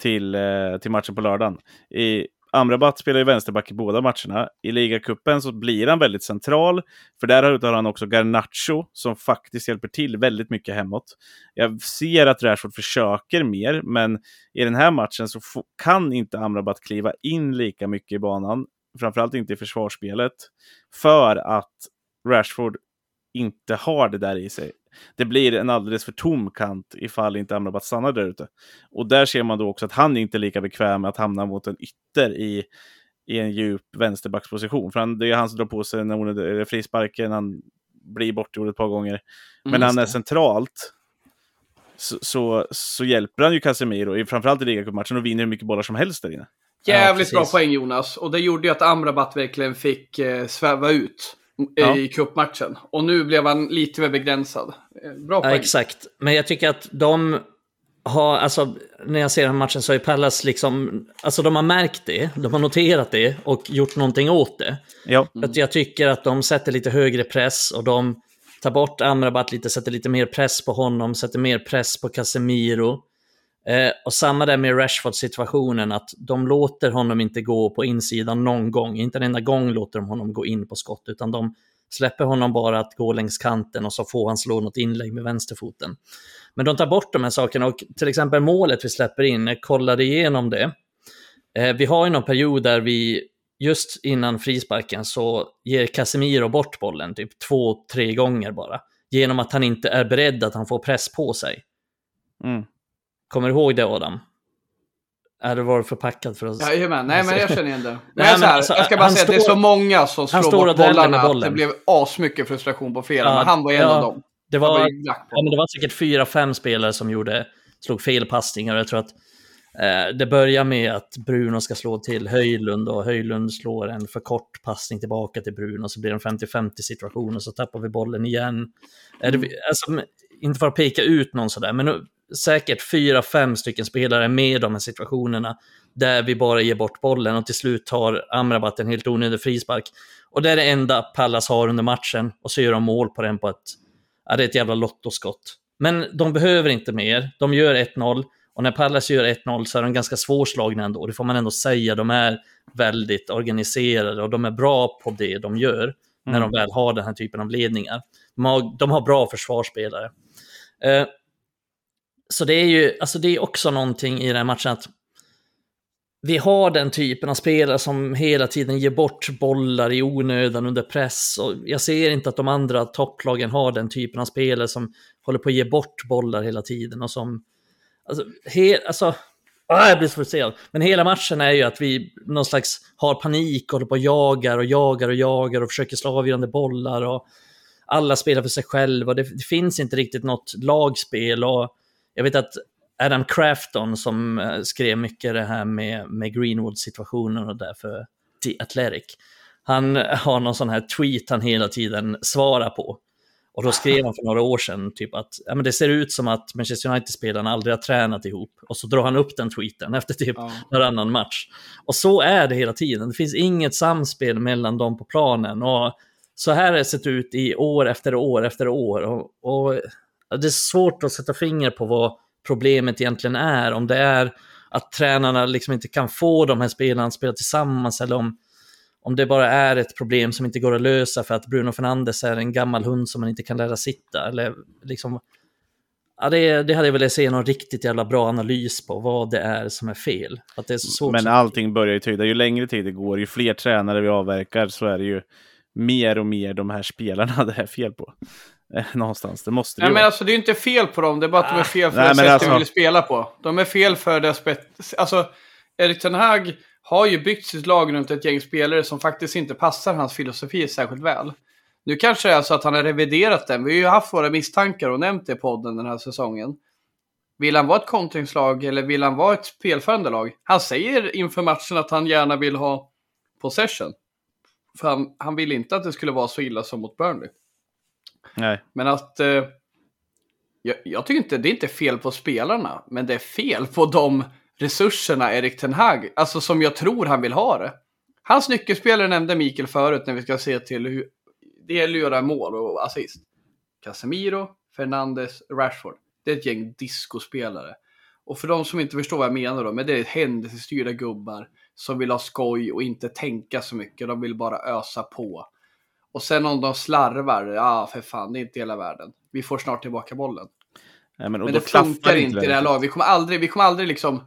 till, uh, till matchen på lördagen. I Amrabat spelar ju vänsterback i båda matcherna. I ligacupen så blir han väldigt central, för där har han också Garnacho som faktiskt hjälper till väldigt mycket hemåt. Jag ser att Rashford försöker mer, men i den här matchen så kan inte Amrabat kliva in lika mycket i banan, framförallt inte i försvarsspelet, för att Rashford inte har det där i sig det blir en alldeles för tom kant ifall inte Amrabat stannar där ute. Och där ser man då också att han inte är lika bekväm med att hamna mot en ytter i, i en djup vänsterbacksposition. För han, det är han som drar på sig den frisparken, han blir bortgjord ett par gånger. Men mm, han är centralt så, så, så, hjälper han ju Casemiro, framförallt i ligacupmatchen, och vinner hur mycket bollar som helst där inne. Jävligt ja, bra poäng Jonas. Och det gjorde ju att Amrabat verkligen fick eh, sväva ut ja. i cupmatchen. Och nu blev han lite mer begränsad. Bra poäng. Ja, exakt. Men jag tycker att de har, alltså när jag ser den matchen så är Pallas liksom, alltså de har märkt det, de har noterat det och gjort någonting åt det. Ja. Mm. Att jag tycker att de sätter lite högre press och de tar bort Amrabat lite, sätter lite mer press på honom, sätter mer press på Casemiro. Eh, och samma där med Rashford-situationen, att de låter honom inte gå på insidan någon gång. Inte en enda gång låter de honom gå in på skott, utan de släpper honom bara att gå längs kanten och så får han slå något inlägg med vänsterfoten. Men de tar bort de här sakerna och till exempel målet vi släpper in, jag kollade igenom det. Eh, vi har ju någon period där vi just innan frisparken så ger Casemiro bort bollen typ två, tre gånger bara. Genom att han inte är beredd att han får press på sig. Mm. Kommer du ihåg det Adam? Är det var förpackad för att... Jajamän, nej men jag känner igen det. Men Nej, men alltså, jag ska bara säga står, att det är så många som slår bort bollarna att det blev asmycket frustration på flera, ja, men han var en ja, av dem. Det var, var ja, men det var säkert fyra, fem spelare som gjorde, slog fel passningar. Jag tror att eh, det börjar med att Bruno ska slå till Höjlund och Höjlund slår en för kort passning tillbaka till Bruno, så blir det en 50-50 situation och så tappar vi bollen igen. Mm. Alltså, inte för att peka ut någon sådär, men säkert fyra, fem stycken spelare med i de här situationerna där vi bara ger bort bollen och till slut tar Amrabat en helt onödig frispark. Och det är det enda Pallas har under matchen och så gör de mål på den på ett, ja, det är ett jävla lottoskott. Men de behöver inte mer, de gör 1-0 och när Pallas gör 1-0 så är de ganska svårslagna ändå, det får man ändå säga. De är väldigt organiserade och de är bra på det de gör mm. när de väl har den här typen av ledningar. De har, de har bra försvarsspelare. Eh, så det är ju, alltså det är också någonting i den här matchen att vi har den typen av spelare som hela tiden ger bort bollar i onödan under press. Och jag ser inte att de andra topplagen har den typen av spelare som håller på att ge bort bollar hela tiden och som... Alltså, he, alltså ah, jag blir så frustrerad. Men hela matchen är ju att vi någon slags har panik, och håller på och jagar och jagar och jagar och försöker slå avgörande bollar och alla spelar för sig själva. Det, det finns inte riktigt något lagspel och jag vet att Adam Crafton som eh, skrev mycket det här med, med Greenwood-situationen och därför The Athletic. Han har någon sån här tweet han hela tiden svarar på. Och då skrev han för några år sedan typ att ja, men det ser ut som att Manchester United-spelarna aldrig har tränat ihop. Och så drar han upp den tweeten efter typ ja. varannan match. Och så är det hela tiden. Det finns inget samspel mellan dem på planen. Och så här har det sett ut i år efter år efter år. Och, och det är svårt att sätta finger på vad problemet egentligen är. Om det är att tränarna liksom inte kan få de här spelarna att spela tillsammans eller om, om det bara är ett problem som inte går att lösa för att Bruno Fernandes är en gammal hund som man inte kan lära sitta. Eller liksom, ja, det, det hade jag velat se någon riktigt jävla bra analys på vad det är som är fel. Att det är så Men allting börjar ju tyda, ju längre tid det går, ju fler tränare vi avverkar så är det ju mer och mer de här spelarna det är fel på. Någonstans. Det måste det Nej, men alltså det är inte fel på dem, det är bara att de är fel för Nej, det sättet alltså... de vill spela på. De är fel för det aspekt... Alltså, Erik Ten Hag har ju byggt sitt lag runt ett gäng spelare som faktiskt inte passar hans filosofi särskilt väl. Nu kanske det är så att han har reviderat den. Vi har ju haft våra misstankar och nämnt det i podden den här säsongen. Vill han vara ett kontringslag eller vill han vara ett spelförande lag? Han säger inför matchen att han gärna vill ha possession. För han, han vill inte att det skulle vara så illa som mot Burnley. Nej. Men att... Eh, jag, jag, tycker inte det är inte fel på spelarna, men det är fel på de resurserna Erik Ten Hag, alltså som jag tror han vill ha det. Hans nyckelspelare nämnde Mikael förut när vi ska se till hur det gäller att göra mål och assist. Casemiro, Fernandes, Rashford. Det är ett gäng discospelare. Och för de som inte förstår vad jag menar då, men det är händelsestyrda gubbar som vill ha skoj och inte tänka så mycket. De vill bara ösa på. Och sen om de slarvar, ja för fan, det är inte hela världen. Vi får snart tillbaka bollen. Nej, men, men det funkar inte i det här laget. Vi kommer aldrig, vi kommer aldrig liksom,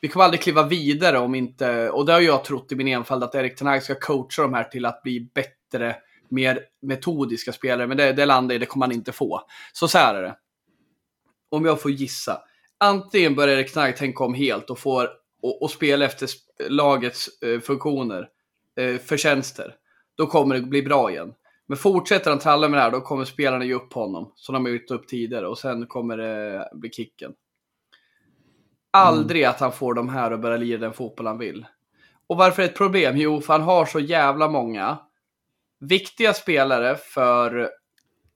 vi kommer aldrig kliva vidare om inte, och det har jag trott i min enfald, att Erik Ten ska coacha de här till att bli bättre, mer metodiska spelare. Men det, det landar i, det kommer han inte få. Så så här är det. Om jag får gissa. Antingen börjar Erik Ten tänka om helt och, får, och, och spela efter lagets eh, funktioner, eh, förtjänster då kommer det bli bra igen. Men fortsätter han tralla med det här, då kommer spelarna ge upp honom. Som de har gjort upp tidigare och sen kommer det bli kicken. Aldrig mm. att han får de här att börja lira den fotboll han vill. Och varför är det ett problem? Jo, för han har så jävla många viktiga spelare för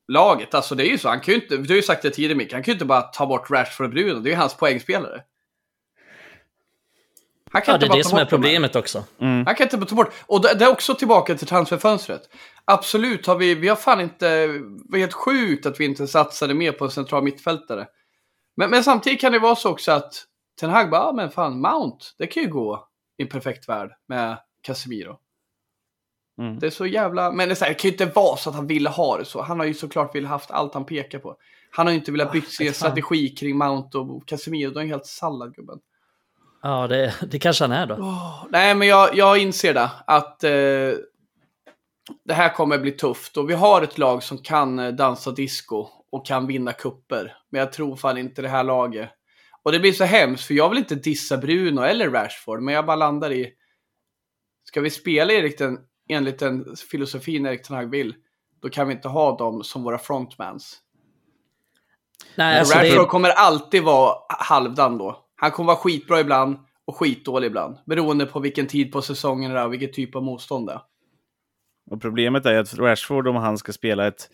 laget. Alltså det är ju så, han kan ju inte, du har ju sagt det tidigare Micke, han kan ju inte bara ta bort Rashford och Bruno, det är ju hans poängspelare. Han kan ja, det är det som är problemet också. Mm. Han kan inte ta bort. Och det, är också tillbaka till transferfönstret. Absolut har vi, vi har fan inte, det var helt sjukt att vi inte satsade mer på en central mittfältare. Men, men samtidigt kan det vara så också att Ten Hag bara, ah, men fan, Mount, det kan ju gå i en perfekt värld med Casemiro. Mm. Det är så jävla, men det, är så här, det kan ju inte vara så att han ville ha det så. Han har ju såklart velat haft allt han pekar på. Han har ju inte velat byta sin strategi kring Mount och Casemiro, de är helt sallad gubben. Ja, det, det kanske han är då. Oh, nej, men jag, jag inser det. Att eh, det här kommer bli tufft. Och vi har ett lag som kan eh, dansa disco och kan vinna kupper. Men jag tror fan inte det här laget. Och det blir så hemskt, för jag vill inte dissa Bruno eller Rashford, men jag bara landar i... Ska vi spela enligt den, enligt den filosofin Erik Ten Hag vill, då kan vi inte ha dem som våra frontmans. Nej, alltså Rashford det... kommer alltid vara halvdan då. Han kommer vara skitbra ibland och skitdålig ibland. Beroende på vilken tid på säsongen det är och vilken typ av motstånd det är. Och problemet är att Rashford, om han ska spela ett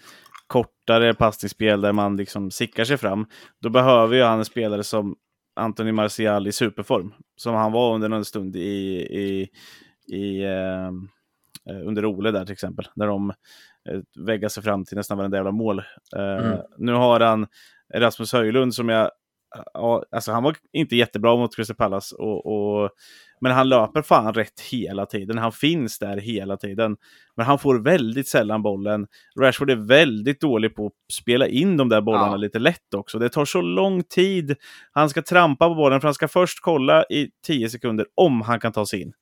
kortare passningsspel där man liksom sickar sig fram, då behöver ju han en spelare som Anthony Martial i superform. Som han var under en stund i, i, i eh, under Ole där till exempel. Där de eh, väggar sig fram till nästan varenda jävla mål. Eh, mm. Nu har han Rasmus Höjlund som jag ja, alltså han var inte jättebra mot Crystal Palace och, och Men han löper fan rätt hela tiden. Han finns där hela tiden. Men han får väldigt sällan bollen. Rashford är väldigt dålig på att spela in de där bollarna ja. lite lätt också. Det tar så lång tid. Han ska trampa på bollen för han ska först kolla i 10 sekunder om han kan ta sig in.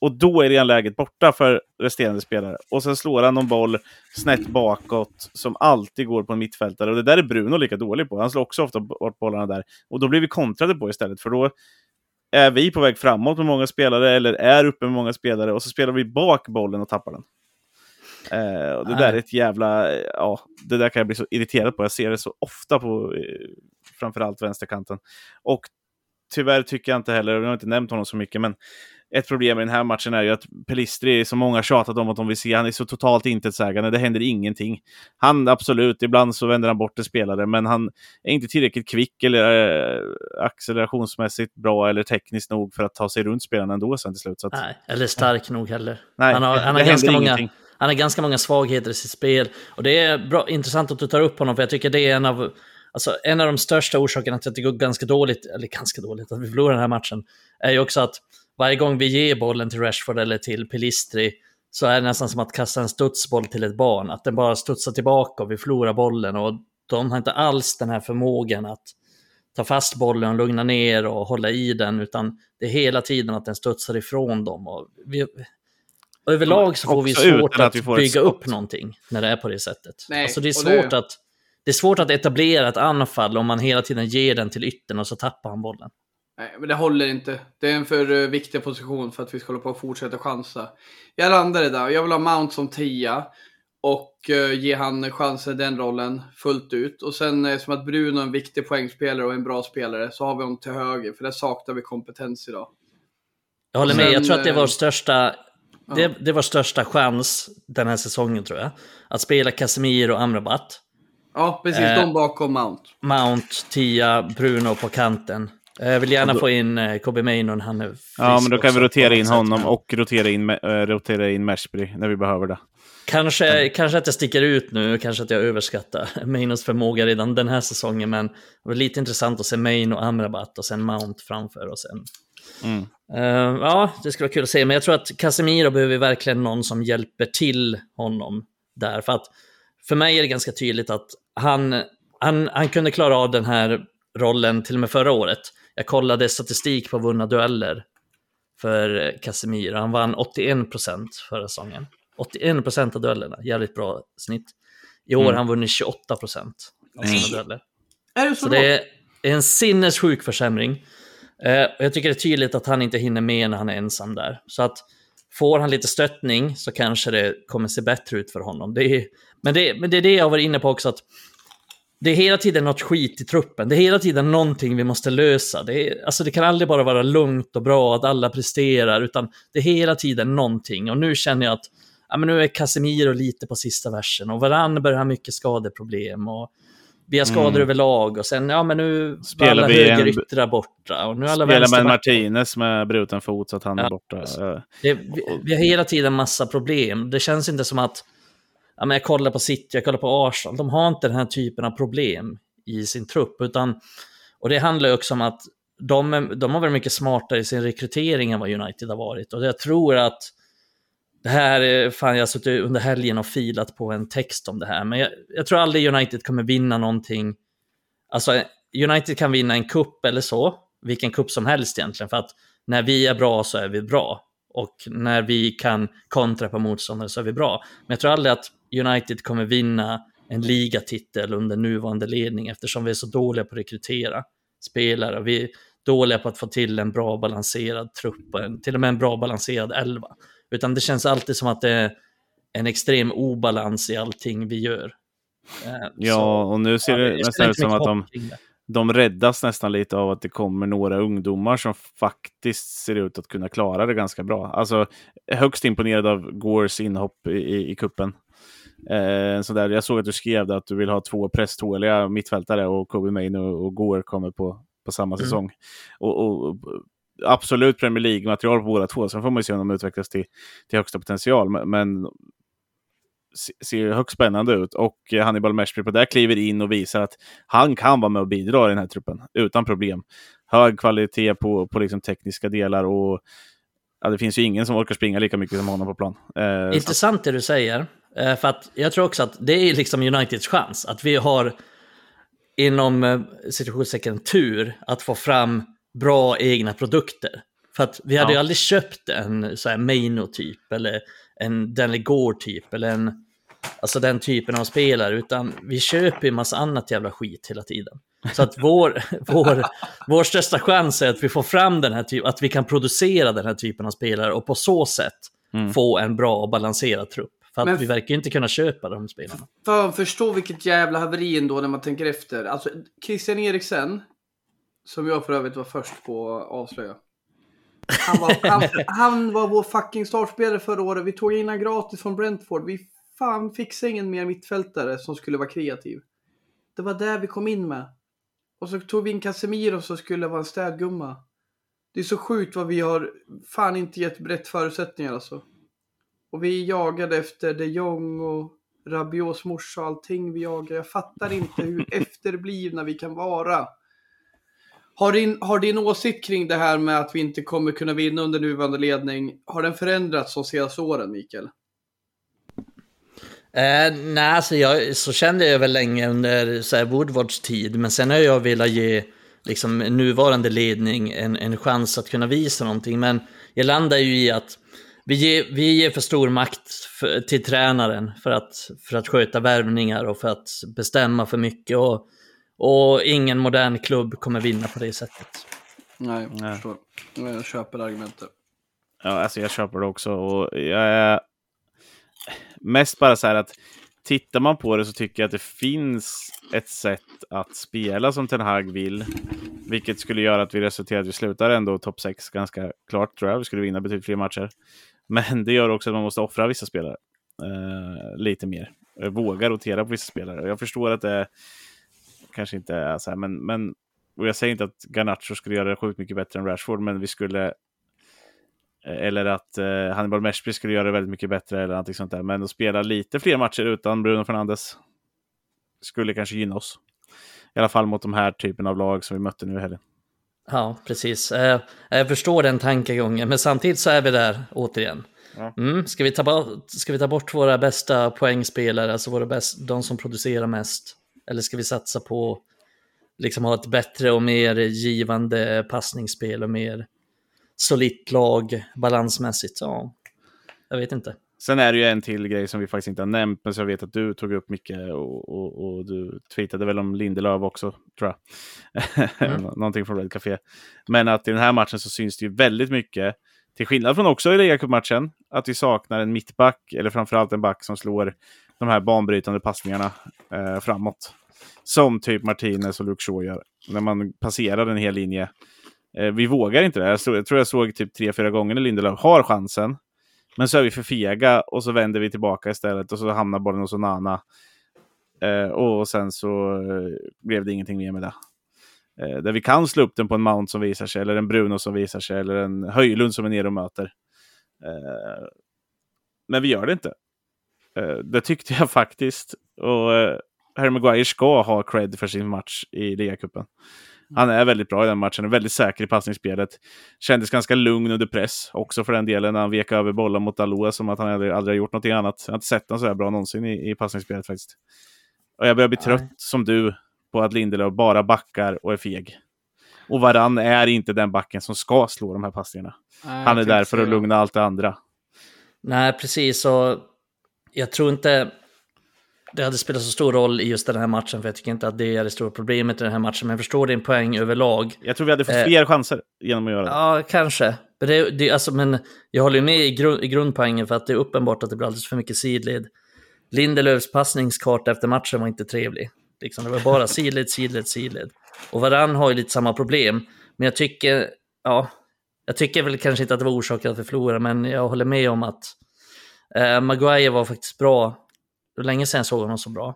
Och då är redan läget borta för resterande spelare. Och sen slår han någon boll snett bakåt som alltid går på en mittfältare. Och det där är Bruno lika dålig på. Han slår också ofta bort bollarna där. Och då blir vi kontrade på istället, för då är vi på väg framåt med många spelare eller är uppe med många spelare och så spelar vi bak bollen och tappar den. Eh, och det där är ett jävla... Ja, det där kan jag bli så irriterad på. Jag ser det så ofta på eh, framförallt vänsterkanten. Och tyvärr tycker jag inte heller, jag har inte nämnt honom så mycket, men ett problem i den här matchen är ju att Pelistri, som många tjatat om att de vill se, han är så totalt intetsägande. Det händer ingenting. Han, absolut, ibland så vänder han bort en spelare, men han är inte tillräckligt kvick eller äh, accelerationsmässigt bra eller tekniskt nog för att ta sig runt spelarna ändå sen till slut. Att, Nej, eller stark ja. nog heller. Nej, han har, han har ganska många... Han har ganska många svagheter i sitt spel. Och det är bra, intressant att du tar upp honom, för jag tycker det är en av, alltså, en av de största orsakerna till att det går ganska dåligt, eller ganska dåligt, att vi förlorar den här matchen, är ju också att varje gång vi ger bollen till Rashford eller till Pelistri så är det nästan som att kasta en studsboll till ett barn. Att den bara studsar tillbaka och vi förlorar bollen. Och de har inte alls den här förmågan att ta fast bollen och lugna ner och hålla i den, utan det är hela tiden att den studsar ifrån dem. Och vi, överlag så får vi svårt att, vi får bygga upp någonting när det är på det sättet. Nej, alltså det är svårt det... att det är svårt att etablera ett anfall om man hela tiden ger den till yttern och så tappar han bollen. Nej, men det håller inte. Det är en för uh, viktig position för att vi ska hålla på och fortsätta chansa. Jag landar det där. Jag vill ha Mount som tia och uh, ge han chansen i den rollen fullt ut. Och sen uh, som att Bruno är en viktig poängspelare och en bra spelare så har vi honom till höger, för där saknar vi kompetens idag. Jag håller sen, med. Jag tror att det var största det, det var största chans den här säsongen tror jag. Att spela Casemiro och Amrabat. Ja, precis. Eh, de bakom Mount. Mount, Tia, Bruno på kanten. Jag vill gärna då, få in eh, Kobe Mainon, han är frisk Ja, men då kan vi rotera in honom och rotera in, äh, rotera in Mashbury när vi behöver det. Kanske, mm. kanske att jag sticker ut nu, kanske att jag överskattar Mainos förmåga redan den här säsongen, men det var lite intressant att se Main och Amrabat och sen Mount framför och sen... Mm. Uh, ja, det skulle vara kul att se, men jag tror att Casemiro behöver verkligen någon som hjälper till honom där, för att för mig är det ganska tydligt att han, han, han kunde klara av den här rollen till och med förra året. Jag kollade statistik på vunna dueller för Casemiro. Han vann 81 procent förra säsongen. 81 procent av duellerna, jävligt bra snitt. I år mm. har han vunnit 28 procent av sina dueller. Är det så, så det är en sinnessjuk försämring. Eh, jag tycker det är tydligt att han inte hinner med när han är ensam där. Så att får han lite stöttning så kanske det kommer se bättre ut för honom. Det är, men, det, men det är det jag var inne på också, att det är hela tiden något skit i truppen. Det är hela tiden någonting vi måste lösa. Det, är, alltså det kan aldrig bara vara lugnt och bra att alla presterar, utan det är hela tiden någonting. Och nu känner jag att ja, men nu är Casemiro lite på sista versen och Varann börjar ha mycket skadeproblem. Och vi har skador mm. överlag och sen, ja men nu spelar alla högeryttrar borta. Och nu alla spelar med Martinez med bruten fot så att han ja, är borta. Det, vi, vi har hela tiden massa problem. Det känns inte som att ja, men jag kollar på City, jag kollar på Arsenal, de har inte den här typen av problem i sin trupp. Utan, och det handlar också om att de, de har varit mycket smartare i sin rekrytering än vad United har varit. Och jag tror att det här, fan jag har suttit under helgen och filat på en text om det här, men jag, jag tror aldrig United kommer vinna någonting. Alltså, United kan vinna en kupp eller så, vilken kupp som helst egentligen, för att när vi är bra så är vi bra. Och när vi kan kontra på motståndare så är vi bra. Men jag tror aldrig att United kommer vinna en ligatitel under nuvarande ledning eftersom vi är så dåliga på att rekrytera spelare. Vi är dåliga på att få till en bra balanserad trupp, till och med en bra balanserad elva. Utan det känns alltid som att det är en extrem obalans i allting vi gör. Eh, ja, så, och nu ser ja, det nästan ut som att de, de räddas nästan lite av att det kommer några ungdomar som faktiskt ser ut att kunna klara det ganska bra. Alltså högst imponerad av Gores inhopp i, i, i kuppen. Eh, så där, jag såg att du skrev att du vill ha två presståliga mittfältare och Kobe Main och, och Gore kommer på, på samma mm. säsong. Och, och, absolut Premier League-material på båda två. Sen får man ju se om de utvecklas till, till högsta potential. Men, men ser högst spännande ut. Och Hannibal Meshby på där kliver in och visar att han kan vara med och bidra i den här truppen utan problem. hög kvalitet på, på liksom tekniska delar och ja, det finns ju ingen som orkar springa lika mycket som honom på plan. Eh, Intressant det du säger. Eh, för att jag tror också att det är liksom Uniteds chans. Att vi har inom eh, situationstecken tur att få fram bra egna produkter. För att vi hade ja. ju aldrig köpt en så här Maino-typ eller en Delegore-typ eller en, alltså den typen av spelare, utan vi köper ju massa annat jävla skit hela tiden. Så att vår, vår, vår största chans är att vi får fram den här typen, att vi kan producera den här typen av spelare och på så sätt mm. få en bra och balanserad trupp. För att Men, vi verkar ju inte kunna köpa de spelarna. För förstå vilket jävla haveri ändå när man tänker efter. Alltså Christian Eriksen, som jag för övrigt var först på att avslöja. Han var, han, han var vår fucking startspelare förra året. Vi tog in honom gratis från Brentford. Vi fan fixade ingen mer mittfältare som skulle vara kreativ. Det var där vi kom in med. Och så tog vi in Casemiro som skulle vara en städgumma. Det är så sjukt vad vi har fan inte gett brett förutsättningar alltså. Och vi jagade efter de Jong och Rabios morsa och allting vi jagar. Jag fattar inte hur efterblivna vi kan vara. Har din, har din åsikt kring det här med att vi inte kommer kunna vinna under nuvarande ledning, har den förändrats de senaste åren, Mikael? Eh, nej, alltså jag, så kände jag väl länge under så här, Woodwards tid, men sen har jag velat ge liksom, nuvarande ledning en, en chans att kunna visa någonting. Men jag landar ju i att vi ger, vi ger för stor makt för, till tränaren för att, för att sköta värvningar och för att bestämma för mycket. Och, och ingen modern klubb kommer vinna på det sättet. Nej, jag förstår. Jag köper argumentet. Ja, alltså jag köper det också. Och jag är mest bara så här att tittar man på det så tycker jag att det finns ett sätt att spela som Ten Hag vill. Vilket skulle göra att vi resulterar att vi slutar ändå topp 6 ganska klart tror jag. Vi skulle vinna betydligt fler matcher. Men det gör också att man måste offra vissa spelare eh, lite mer. Våga rotera på vissa spelare. Jag förstår att det kanske inte är så här, men, men och jag säger inte att Garnacho skulle göra det sjukt mycket bättre än Rashford, men vi skulle eh, eller att eh, Hannibal Meshby skulle göra det väldigt mycket bättre eller någonting sånt där. Men att spela lite fler matcher utan Bruno Fernandes skulle kanske gynna oss. I alla fall mot de här typen av lag som vi mötte nu i helgen. Ja, precis. Eh, jag förstår den tankegången, men samtidigt så är vi där återigen. Mm, ska, vi ta bort, ska vi ta bort våra bästa poängspelare, alltså våra bäst, de som producerar mest? Eller ska vi satsa på liksom ha ett bättre och mer givande passningsspel och mer solitt lag balansmässigt? Ja, jag vet inte. Sen är det ju en till grej som vi faktiskt inte har nämnt, men som jag vet att du tog upp mycket och, och, och du tweetade väl om Lindelöf också, tror jag. Mm. Någonting från Red Café. Men att i den här matchen så syns det ju väldigt mycket, till skillnad från också i ligacupmatchen, att vi saknar en mittback, eller framförallt en back som slår de här banbrytande passningarna eh, framåt. Som typ Martinez och Luke Shaw gör, när man passerar en hel linje. Eh, vi vågar inte det. Jag, såg, jag tror jag såg typ tre, fyra gånger när Lindelöf har chansen men så är vi för fega och så vänder vi tillbaka istället och så hamnar bollen hos Onana. Eh, och sen så eh, blev det ingenting mer med det. Eh, där vi kan slå upp den på en Mount som visar sig, eller en Bruno som visar sig, eller en Höjlund som är nere och möter. Eh, men vi gör det inte. Eh, det tyckte jag faktiskt. Och eh, Harry Maguire ska ha cred för sin match i ligacupen. Han är väldigt bra i den matchen, är väldigt säker i passningsspelet. Kändes ganska lugn under press, också för den delen, när han vek över bollen mot Aloa som att han aldrig, aldrig har gjort någonting annat. Jag har inte sett honom så här bra någonsin i, i passningsspelet faktiskt. Och jag börjar bli Nej. trött, som du, på att Lindelöf bara backar och är feg. Och Varann är inte den backen som ska slå de här passningarna. Nej, han är där för att lugna allt det andra. Nej, precis. Och jag tror inte det hade spelat så stor roll i just den här matchen, för jag tycker inte att det är det stora problemet i den här matchen. Men jag förstår din poäng överlag. Jag tror vi hade fått eh, fler chanser genom att göra det. Ja, kanske. Men, det, det, alltså, men jag håller med i, grund, i grundpoängen, för att det är uppenbart att det blir alldeles för mycket sidled. Lindelöfs passningskarta efter matchen var inte trevlig. Liksom, det var bara sidled, sidled, sidled. Och Varann har ju lite samma problem. Men jag tycker, ja, jag tycker väl kanske inte att det var orsaken att vi förlorade, men jag håller med om att eh, Maguire var faktiskt bra det var länge sedan jag såg honom så bra.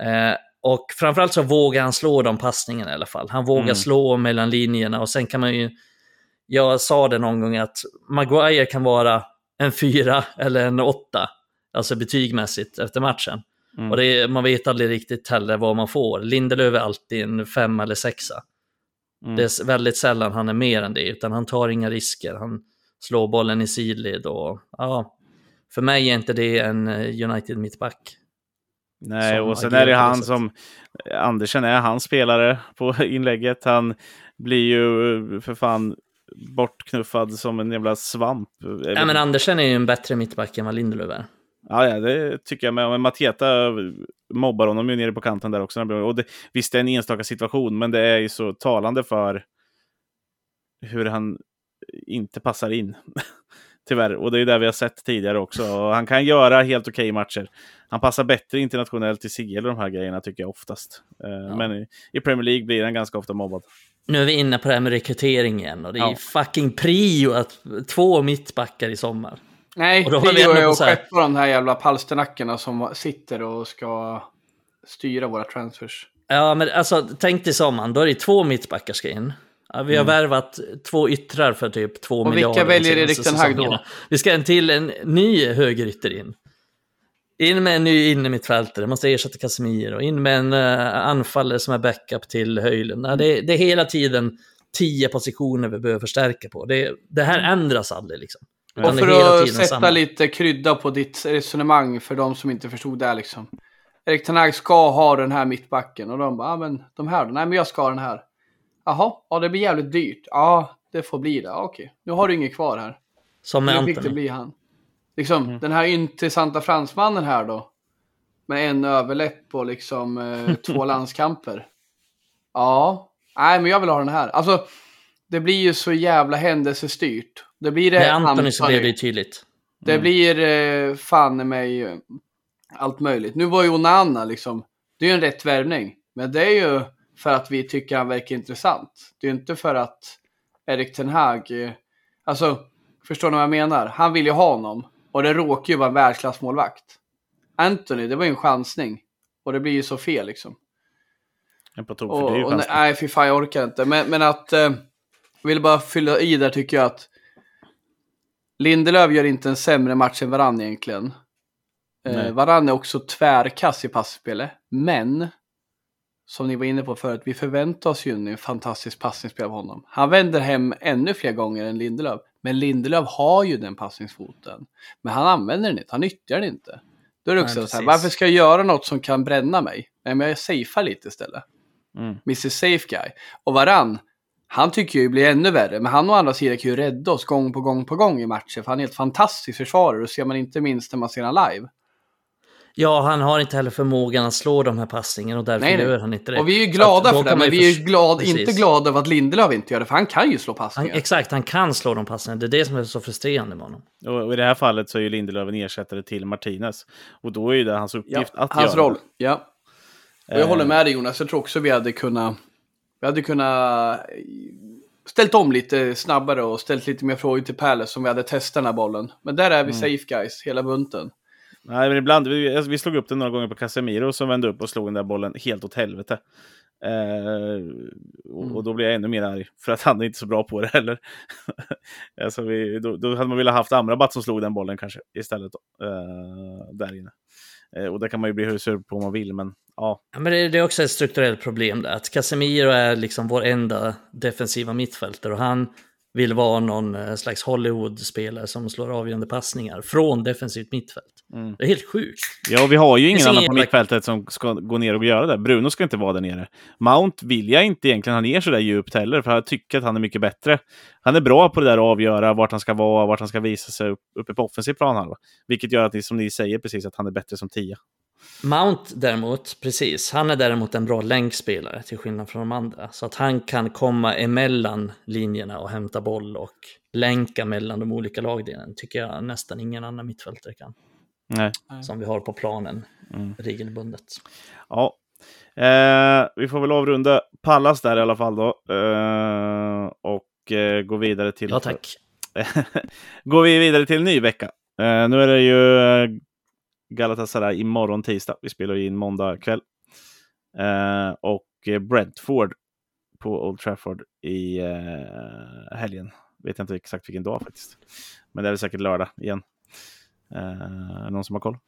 Eh, och framförallt så vågar han slå de passningarna i alla fall. Han vågar mm. slå mellan linjerna och sen kan man ju... Jag sa det någon gång att Maguire kan vara en fyra eller en åtta, alltså betygmässigt efter matchen. Mm. Och det, man vet aldrig riktigt heller vad man får. Lindelöf är alltid en femma eller sexa. Mm. Det är väldigt sällan han är mer än det, utan han tar inga risker. Han slår bollen i sidled och ja, för mig är inte det en eh, United mittback. Nej, och sen är det han som, Andersen är hans spelare på inlägget. Han blir ju för fan bortknuffad som en jävla svamp. Ja, men Andersen är ju en bättre mittback än vad Lindelöf är. Ja, ja, det tycker jag med. Men Mateta mobbar honom ju nere på kanten där också. Och det, visst, det är en enstaka situation, men det är ju så talande för hur han inte passar in. Tyvärr. Och det är ju det vi har sett tidigare också. Och han kan göra helt okej okay matcher. Han passar bättre internationellt i CL och de här grejerna tycker jag oftast. Eh, ja. Men i Premier League blir han ganska ofta mobbad. Nu är vi inne på det här med rekrytering igen och det är ja. fucking prio att två mittbackar i sommar. Nej, och då prio är att skeppa de här jävla palsternackarna som sitter och ska styra våra transfers. Ja, men alltså tänk dig sommaren, då är det två mittbackar ska in. Ja, vi har mm. värvat två yttrar för typ två och miljarder. Och vilka väljer Erik den Hag då? Vi ska en till en ny högerytter in. In med en ny innermittfältare, måste ersätta Casemiro. In med en uh, anfallare som är backup till Höjlund. Ja, det, det, är hela tiden tio positioner vi behöver förstärka på. Det, det här ändras aldrig liksom. Och för att sätta samma. lite krydda på ditt resonemang för de som inte förstod det liksom. Erik Ten ska ha den här mittbacken och de bara, ah, men de här? Nej men jag ska ha den här. Jaha, ja det blir jävligt dyrt. Ja, det får bli det. Okej, nu har du inget kvar här. Som med Anthony. det bli han. Liksom, mm. den här intressanta fransmannen här då. Med en överläpp på liksom eh, två landskamper. Ja, nej men jag vill ha den här. Alltså, det blir ju så jävla händelsestyrt. Det blir det Med Anthony så blev det tydligt. Mm. Det blir eh, fan mig eh, allt möjligt. Nu var ju Onana liksom, det är ju en rätt värvning. Men det är ju för att vi tycker han verkar intressant. Det är ju inte för att Erik Ten Hag, eh, alltså förstår ni vad jag menar? Han vill ju ha honom och det råkar ju vara en världsklassmålvakt. Anthony, det var ju en chansning och det blir ju så fel liksom. En på tok för och, och, Nej, fy fan jag orkar inte. Men, men att, eh, vill bara fylla i där tycker jag att Lindelöf gör inte en sämre match än Varann egentligen. Eh, Varann är också tvärkass i passspelet, men som ni var inne på förut, vi förväntar oss ju en fantastisk passningsspel av honom. Han vänder hem ännu fler gånger än Lindelöf. Men Lindelöf har ju den passningsfoten. Men han använder den inte, han nyttjar den inte. Då är det också Nej, så här, varför ska jag göra något som kan bränna mig? Nej, men jag safear lite istället. Mm. Mr Safe Guy. Och Varann, han tycker ju blir ännu värre. Men han å andra sidan kan ju rädda oss gång på gång på gång i matcher. För han är helt fantastisk försvarare. Och ser man inte minst när man ser honom live. Ja, han har inte heller förmågan att slå de här passningarna och därför nej, nej. gör han inte det. Och vi är ju glada för det, men vi är ju glad, inte glada över att Lindelöf inte gör det, för han kan ju slå passningar. Han, exakt, han kan slå de passningarna. Det är det som är så frustrerande med honom. Och i det här fallet så är ju Lindelöf en ersättare till Martinez. Och då är ju det hans uppgift ja, att hans göra roll, ja. Och jag eh. håller med dig Jonas, jag tror också vi hade kunnat... Vi hade kunnat ställt om lite snabbare och ställt lite mer frågor till Palace om vi hade testat den här bollen. Men där är vi mm. safe guys, hela bunten. Nej, men ibland, vi, vi slog upp den några gånger på Casemiro som vände upp och slog den där bollen helt åt helvete. Eh, och, mm. och, då blir jag ännu mer arg, för att han är inte så bra på det heller. alltså vi, då, då, hade man velat haft Amrabat som slog den bollen kanske istället. Eh, där inne. Eh, och det kan man ju bli hur sur på om man vill, men ja. ja men det, det, är också ett strukturellt problem där, att Casemiro är liksom vår enda defensiva mittfältare och han vill vara någon eh, slags Hollywood-spelare som slår avgörande passningar från defensivt mittfält. Mm. Det är helt sjukt. Ja, vi har ju ingen annan på mittfältet som ska gå ner och göra det. Bruno ska inte vara där nere. Mount vill jag inte egentligen ha ner så där djupt heller, för jag tycker att han är mycket bättre. Han är bra på det där att avgöra vart han ska vara, vart han ska visa sig uppe på offensiv plan. Vilket gör att, som ni säger precis, att han är bättre som tia. Mount däremot, precis, han är däremot en bra länkspelare till skillnad från de andra. Så att han kan komma emellan linjerna och hämta boll och länka mellan de olika lagdelarna. tycker jag nästan ingen annan mittfältare kan. Nej. Som vi har på planen mm. regelbundet. Ja, eh, vi får väl avrunda Pallas där i alla fall då. Eh, och eh, gå vidare till... Ja, tack. går vi vidare till en ny vecka. Eh, nu är det ju eh, Galatasaray imorgon tisdag. Vi spelar in måndag kväll. Eh, och Brentford på Old Trafford i eh, helgen. Vet jag inte exakt vilken dag faktiskt. Men det är väl säkert lördag igen. Eh, någon som har koll?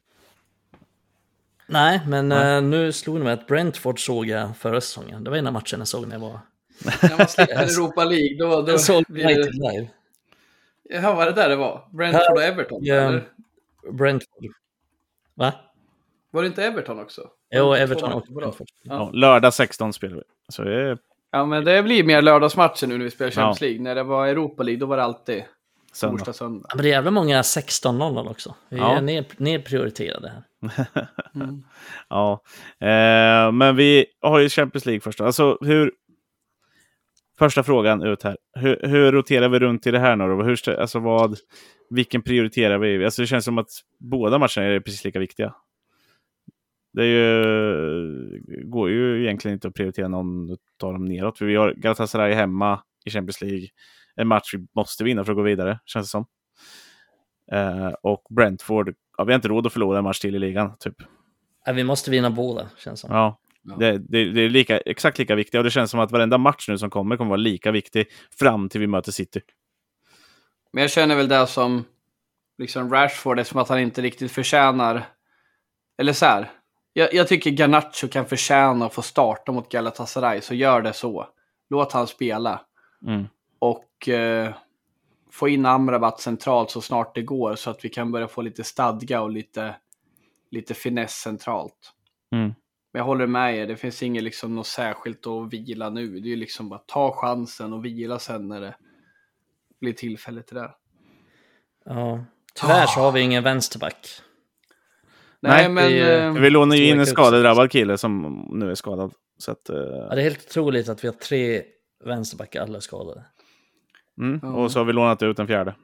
Nej, men Nej. Eh, nu slog det mig att Brentford såg jag förra säsongen. Det var en av matcherna jag såg när jag var När man släpper Europa League, då, då Jag såg. United live. Ja, var det där det var? Brentford och Everton? Ja. Eller? Brentford. Va? Var det inte Everton också? Jo, Everton rad. Brentford. Ja, lördag 16 spelar vi. Så det är Ja, men det blir mer lördagsmatcher nu när vi spelar Ja. Champions League. När det var Europa League, då var det alltid söndag. torsdag, söndag. Ja, Men det är jävla många 16-0 också. Vi Ja. är ner, nedprioriterade här. Mm. Ja, eh, men vi har ju Champions League först. Alltså hur... Första frågan ut här. Hur, hur roterar vi runt i det här nu då? Hur, alltså vad, vilken prioriterar vi? Alltså det känns som att båda matcherna är precis lika viktiga. Det ju, går ju egentligen inte att prioritera någon av dem neråt. För vi har Galatasaray hemma i Champions League. En match vi måste vinna för att gå vidare, känns det som. Eh, och Brentford, ja, vi har inte råd att förlora en match till i ligan, typ. Ja, vi måste vinna båda, känns som. Ja, Ja. Det, det, det är lika, exakt lika viktigt och det känns som att varenda match nu som kommer kommer vara lika viktig fram till vi möter City. Men jag känner väl det som liksom Rashford, eftersom att han inte riktigt förtjänar... Eller så här. Jag, jag tycker Garnacho kan förtjäna att få starta mot Galatasaray, så gör det så. Låt han spela. Mm. Och eh, få in Amrabat centralt så snart det går, så att vi kan börja få lite stadga och lite, lite finess centralt. Mm. Men jag håller med er, det finns inget liksom något särskilt att vila nu. Det är ju liksom bara ta chansen och vila sen när det blir tillfälle till det. Ja. Tyvärr så har vi ingen vänsterback. Nej, Nej, men... är- eh, Vi lånar ju in en skadedrabbad kille som nu är skadad. Så att, eh, Ja, det är helt otroligt att vi har tre vänsterbackar, alla skadade. mm. Och så har vi lånat ut en fjärde.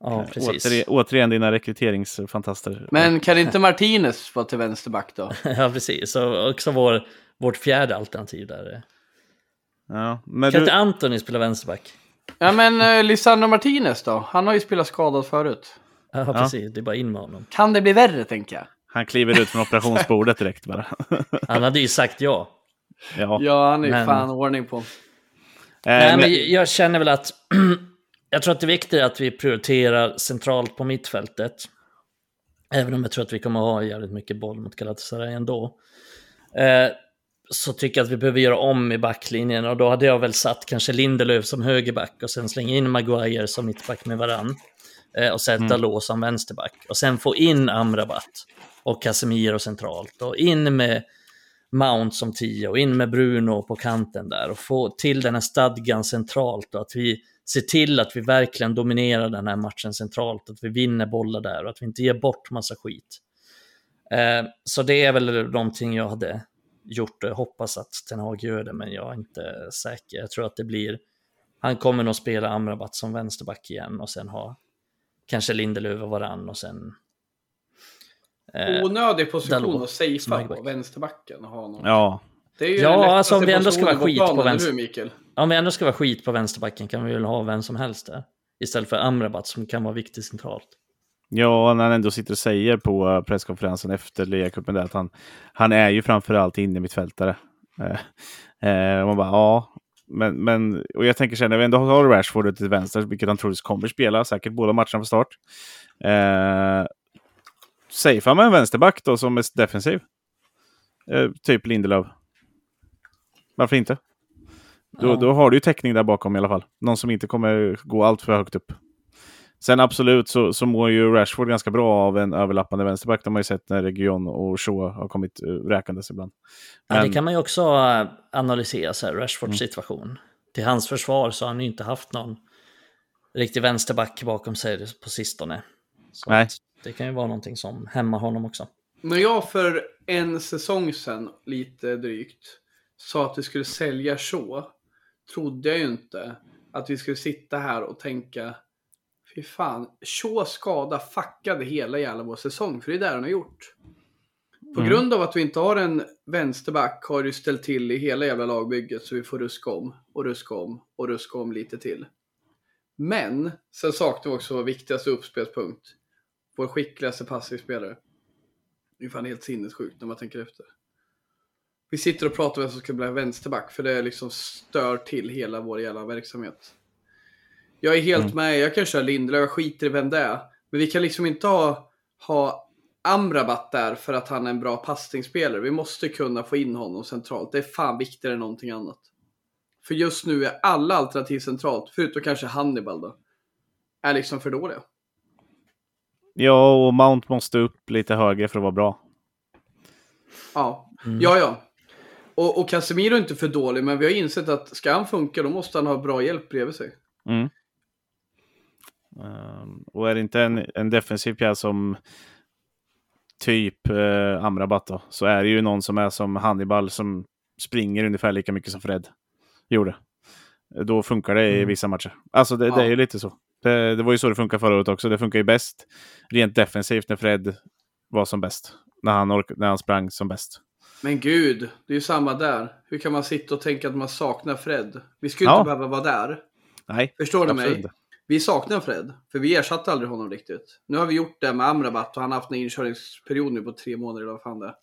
Ja, precis. Återigen, återigen dina rekryteringsfantaster. Men kan inte Martinez vara till vänsterback då? ja, precis. Så också vår, vårt fjärde alternativ där. Ja, men Kan du, inte Antoni spela vänsterback? Ja men uh, Lisandro Martinez då? Han har ju spelat skadad förut. Ja, precis. Det är bara in med honom. Kan det bli värre tänker jag? han kliver ut från operationsbordet direkt bara. Han hade ju sagt ja. ja. Ja, han är ju Men- fan ordning på. Eh, Nej, men- men jag känner väl att jag tror att det är viktigt att vi prioriterar centralt på mittfältet. Även om jag tror att vi kommer att ha jävligt mycket boll mot Galatasaray ändå. Eh, så tycker jag att vi behöver göra om i backlinjen och då hade jag väl satt kanske Lindelöf som högerback och sen slänga in Maguire som mittback med varann. Eh, och sätta Mm. Lå som vänsterback. Och sen få in Amrabat och Casemiro centralt. Och in med Mount som 10 och in med Bruno på kanten där och få till den här stadgan centralt och att vi ser till att vi verkligen dominerar den här matchen centralt, att vi vinner bollar där och att vi inte ger bort massa skit. Eh, så det är väl någonting jag hade gjort och jag hoppas att Ten Hag gör det, men jag är inte säker. Jag tror att det blir, han kommer nog spela Amrabat som vänsterback igen och sen ha kanske Lindelöf och varann och sen eh, Onödig position Dalot att safea på vänsterbacken och ha honom. ja. Det är ju Ja, alltså, om vi ändå ska vara skit på vänster- hur, Mikael? Om vi ändå ska vara skit på vänsterbacken kan vi väl ha vem som helst där. Istället för Amrabat som kan vara viktig centralt. Ja, när han ändå sitter och säger på eh, presskonferensen efter ligacupen där att han, han är ju framförallt inne mittfältare. Eh, eh, och man bara, ja. Men, men, och jag tänker sen när vi ändå har Rashford till vänster, vilket han troligtvis kommer spela, säkert båda matcherna från start. Eh, Safear med en vänsterback då som är defensiv. Eh, typ Lindelöf. Varför inte? Då, Ja. då har du ju täckning där bakom i alla fall. Någon som inte kommer gå allt för högt upp. Sen absolut så, så mår ju Rashford ganska bra av en överlappande vänsterback. De har ju sett när Region och Shaw har kommit uh, räkandes ibland. Ja, Men- det kan man ju också eh, analysera, så här, Rashfords Mm. situation. Till hans försvar så har han ju inte haft någon riktig vänsterback bakom sig på sistone. Så Nej. det kan ju vara någonting som hämmar honom också. När jag för en säsong sedan, lite drygt, sa att vi skulle sälja Shaw, trodde jag ju inte att vi skulle sitta här och tänka Fy fan, Shaw skada fuckade hela jävla vår säsong, för det är det han har gjort. På Mm. grund av att vi inte har en vänsterback har det ställt till i hela jävla lagbygget så vi får ruska om och ruska om och ruska om lite till. Men sen saknar vi också vår viktigaste uppspelspunkt. Vår skickligaste passivspelare. Det är fan helt sinnessjukt när man tänker efter. Vi sitter och pratar om vem som ska bli vänsterback för det liksom stör till hela vår jävla verksamhet. Jag är helt Mm. med, jag kan köra Lindelöf, jag skiter i vem det är. Men vi kan liksom inte ha, ha Amrabat där för att han är en bra passningsspelare. Vi måste kunna få in honom centralt. Det är fan viktigare än någonting annat. För just nu är alla alternativ centralt, förutom kanske Hannibal då, är liksom för dåliga. Ja, och Mount måste upp lite högre för att vara bra. Ja, mm. ja, ja. Och, och Casemiro är inte för dålig, men vi har insett att ska han funka då måste han ha bra hjälp bredvid sig. Mm. Um, och är det inte en, en defensiv pjäs som typ eh, Amrabat då, så är det ju någon som är som Hannibal som springer ungefär lika mycket som Fred gjorde. Då funkar det i mm. vissa matcher. Alltså det, ja. det är ju lite så. Det, det, var ju så det funkade förra året också. Det funkar ju bäst rent defensivt när Fred var som bäst. När han, ork- när han sprang som bäst. Men gud, det är ju samma där. Hur kan man sitta och tänka att man saknar Fred? Vi skulle ja. inte behöva vara där. Nej, Förstår du mig? Inte. Vi saknar Fred, för vi ersatte aldrig honom riktigt. Nu har vi gjort det med Amrabat och han har haft en inkörningsperiod nu på tre månader eller vad fan det är.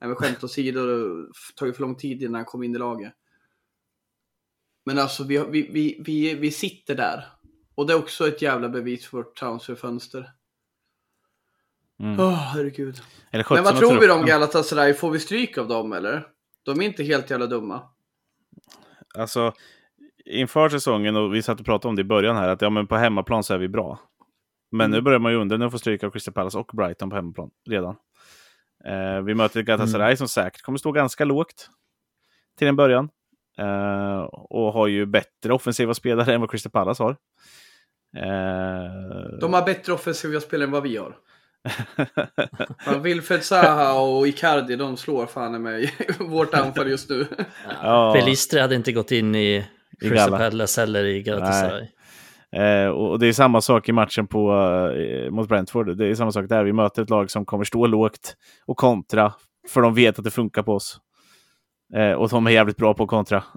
Nej men skämt åsido, det tar ju för lång tid innan han kom in i laget. Men alltså vi, vi, vi, vi, vi sitter där. Och det är också ett jävla bevis för vårt transferfönster. Mm. Oh, herregud. Men vad tror vi om Galatasaray? Får vi stryk av dem eller? De är inte helt jävla dumma. Alltså, inför säsongen, och vi satt och pratade om det i början här, att ja, men på hemmaplan så är vi bra. Men mm. nu börjar man ju undra, nu får stryka av Crystal Palace och Brighton på hemmaplan redan. Eh, vi möter Galatasaray mm. som säkert kommer stå ganska lågt till en början. Eh, och har ju bättre offensiva spelare än vad Crystal Palace har. Eh... De har bättre offensiva spelare än vad vi har. Wilfred Zaha och Icardi, de slår fan med vårt anfall just nu. Ja. Pelistri hade inte gått in i Crystal Palace eller i Galatasaray. Eh, och det är samma sak i matchen på, eh, mot Brentford. Det är samma sak där. Vi möter ett lag som kommer stå lågt och kontra, för de vet att det funkar på oss. Eh, och de är jävligt bra på kontra.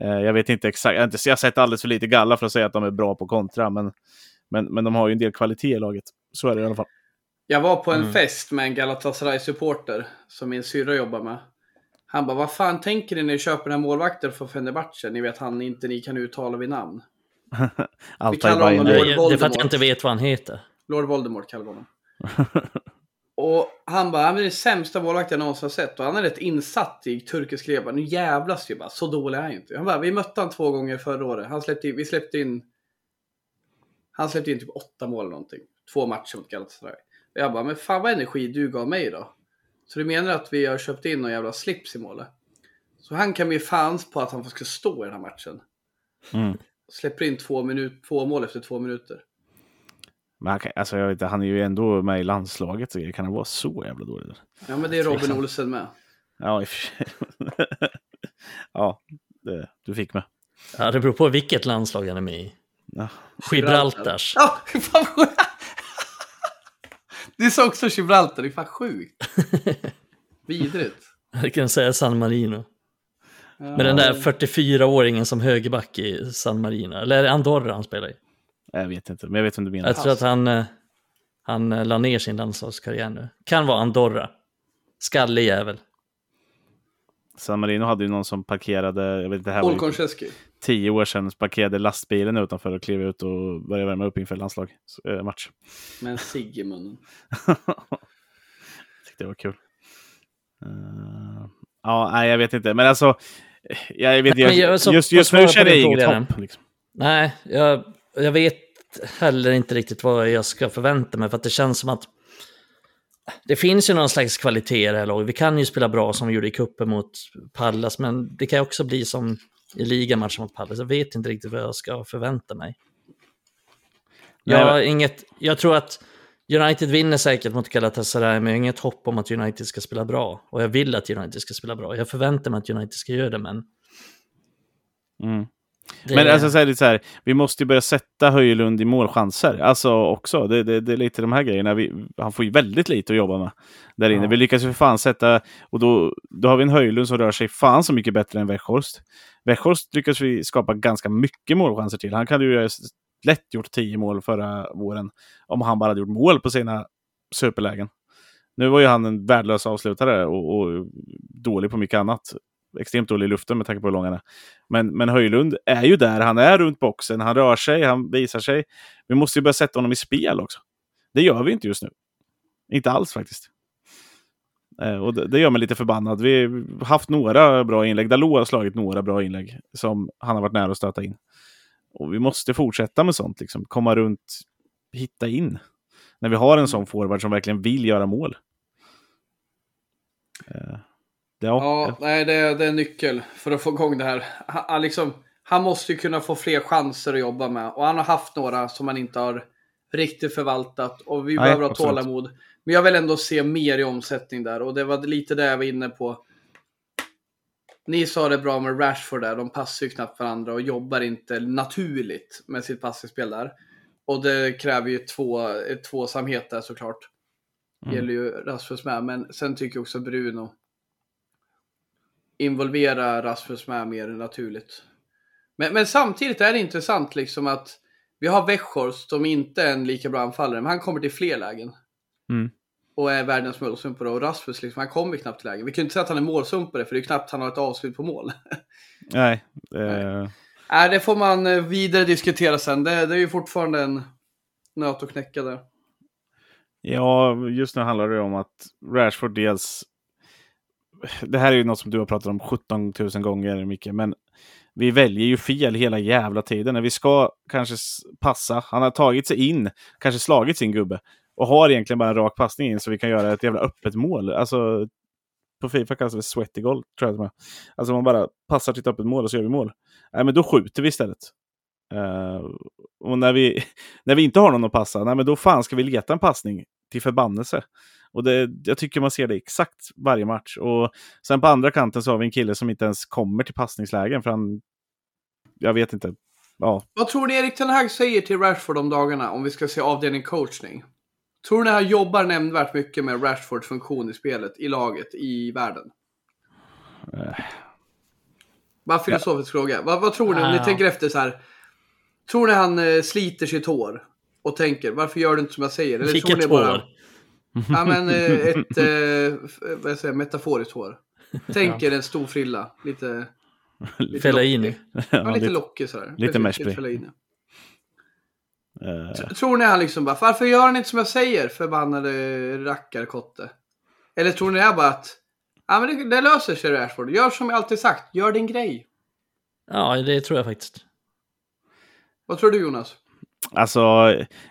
Eh, jag vet inte exakt, jag har, inte, jag har sett alldeles för lite galla för att säga att de är bra på kontra, men, men, men de har ju en del kvalitet i laget. Så är det i alla fall. Jag var på en mm. fest med en Galatasaray-supporter som min syrra jobbar med. Han bara, vad fan tänker ni när ni köper den här målvakten för Fenerbahce? Ni vet han inte ni kan uttala vid namn. vi kallar honom Lord Voldemort. Det är för att jag inte vet vad han heter. Lord Voldemort kallar vi honom. och han bara, han är den sämsta målvakten jag någonsin har sett. Och han är rätt insatt i turkisk liga. Nu jävlas ju bara, så dålig är han inte. Han bara, vi mötte han två gånger förra året. Han släppte in, vi släppte in... Han släppte in typ åtta mål eller någonting. Två matcher mot Galatasaray. Och jag bara, men fan vad energi du gav mig då. Så du menar att vi har köpt in någon jävla slips i målet? Så han kan ju fans på att han ska stå i den här matchen. Mm. Släpper in två, minut, två mål efter två minuter. Men han, kan, alltså jag vet, han är ju ändå med i landslaget. Så kan han vara så jävla dålig? Ja, men det är Robin Olsen med. Ja, i Ja, det, du fick med. Ja, det beror på vilket landslag han är med i. Ja. Gibraltars. Ja, Du sa också Gibraltar, det är fan sjukt. Vidrigt. Jag kan säga San Marino. Ja. Med den där 44-åringen som högerback i San Marino. Eller är det Andorra han spelar i? Jag vet inte, men jag vet vad du menar. Jag tror att han, eh, han eh, la ner sin landslagskarriär nu. Kan vara Andorra. Skallig jävel. San Marino hade ju någon som parkerade, jag vet inte, det här var ju tio år sedan, parkerade lastbilen utanför och klev ut och började värma upp inför landslagsmatch. Eh, Med en cigg i munnen. tyckte det var kul. Uh, ja, nej, jag vet inte, men alltså, jag vet, jag, jag, så, just, just nu känner jag inget hopp. Liksom. Nej, jag, jag vet heller inte riktigt vad jag ska förvänta mig, för att det känns som att det finns ju någon slags kvalitet i det här laget. Vi kan ju spela bra som vi gjorde i kuppen mot Pallas, men det kan också bli som i ligamatchen mot Pallas. Jag vet inte riktigt vad jag ska förvänta mig. Jag, Nej, inget, jag tror att United vinner säkert mot Galatasaray, men jag har inget hopp om att United ska spela bra. Och jag vill att United ska spela bra. Jag förväntar mig att United ska göra det, men... Mm. Det... Men alltså, så här, så här, vi måste ju börja sätta Höjlund i målchanser. Alltså också, det, det, det är lite de här grejerna. Vi, han får ju väldigt lite att jobba med där inne. Ja. Vi lyckas ju för fan sätta, och då, då har vi en Höjlund som rör sig fan så mycket bättre än Weghorst. Weghorst lyckas vi skapa ganska mycket målchanser till. Han kan ju lätt gjort tio mål förra våren om han bara hade gjort mål på sina superlägen. Nu var ju han en värdelös avslutare och, och dålig på mycket annat extremt dålig i luften med tanke på hur lång han är. Men, men Höjlund är ju där, han är runt boxen, han rör sig, han visar sig. Vi måste ju börja sätta honom i spel också. Det gör vi inte just nu. Inte alls faktiskt. Eh, och det, det, gör mig lite förbannad. Vi har haft några bra inlägg. Dalot har slagit några bra inlägg som han har varit nära att stöta in. Och vi måste fortsätta med sånt, liksom. komma runt, hitta in. När vi har en sån forward som verkligen vill göra mål. Uh, ja, nej, det är, det är nyckel för att få igång det här. Han, liksom, han måste ju kunna få fler chanser att jobba med. Och han har haft några som han inte har riktigt förvaltat. Och vi nej, behöver ha tålamod. Men jag vill ändå se mer i omsättning där. Och det var lite det jag var inne på. Ni sa det bra med Rashford där. De passar ju knappt varandra och jobbar inte naturligt med sitt passningsspel där. Och det kräver ju två, tvåsamhet där såklart. Mm. gäller ju Rasmus med. Men sen tycker jag också Bruno involvera Rasmus med mer naturligt. Men, men samtidigt är det intressant liksom att vi har Weghorst som inte är en lika bra anfallare, men han kommer till fler lägen. Mm. Och är världens målsumpare. Och Rasmus, liksom, han kommer knappt till lägen. Vi kan inte säga att han är målsumpare, för det är knappt han har ett avslut på mål. Nej. Eh... Nej, det får man eh, vidare diskutera sen. Det, det är ju fortfarande en nöt att knäcka där. Ja, just nu handlar det om att Rashford dels... Det här är ju något som du har pratat om 17 000 gånger, Micke, men vi väljer ju fel hela jävla tiden. När vi ska kanske passa, han har tagit sig in, kanske slagit sin gubbe och har egentligen bara en rak passning in så vi kan göra ett jävla öppet mål. Alltså, på Fifa kallas det sweaty goal, tror jag. Alltså man bara passar till ett öppet mål och så gör vi mål. Nej, men då skjuter vi istället. Uh, och när vi, när vi inte har någon att passa, nej, men då fan ska vi leta en passning till förbannelse. Och det, jag tycker man ser det exakt varje match. Och sen på andra kanten så har vi en kille som inte ens kommer till passningslägen för han... Jag vet inte. Ja. Vad tror ni Erik Ten Hag säger till Rashford om dagarna om vi ska se avdelning coachning? Tror ni han jobbar nämnvärt mycket med Rashfords funktion i spelet, i laget, i världen? Uh. Bara filosofisk ja. fråga. Vad, vad, tror ni om ni tänker efter så här? Tror ni han eh, sliter sitt hår och tänker varför gör du inte som jag säger? Eller Vilket tror ni bara, hår? Ja men eh, ett eh, vad säger, metaforiskt hår. Tänk er en stor frilla. Lite... lite Fellaini. Ja, lite lockig sådär. Lite Meshby. Uh... Tror ni han liksom bara, varför gör han inte som jag säger, förbannade rackarkotte? Eller tror ni bara att, ja men det, det löser sig Rashford, gör som jag alltid sagt, gör din grej. Ja, det tror jag faktiskt. Vad tror du Jonas? Alltså,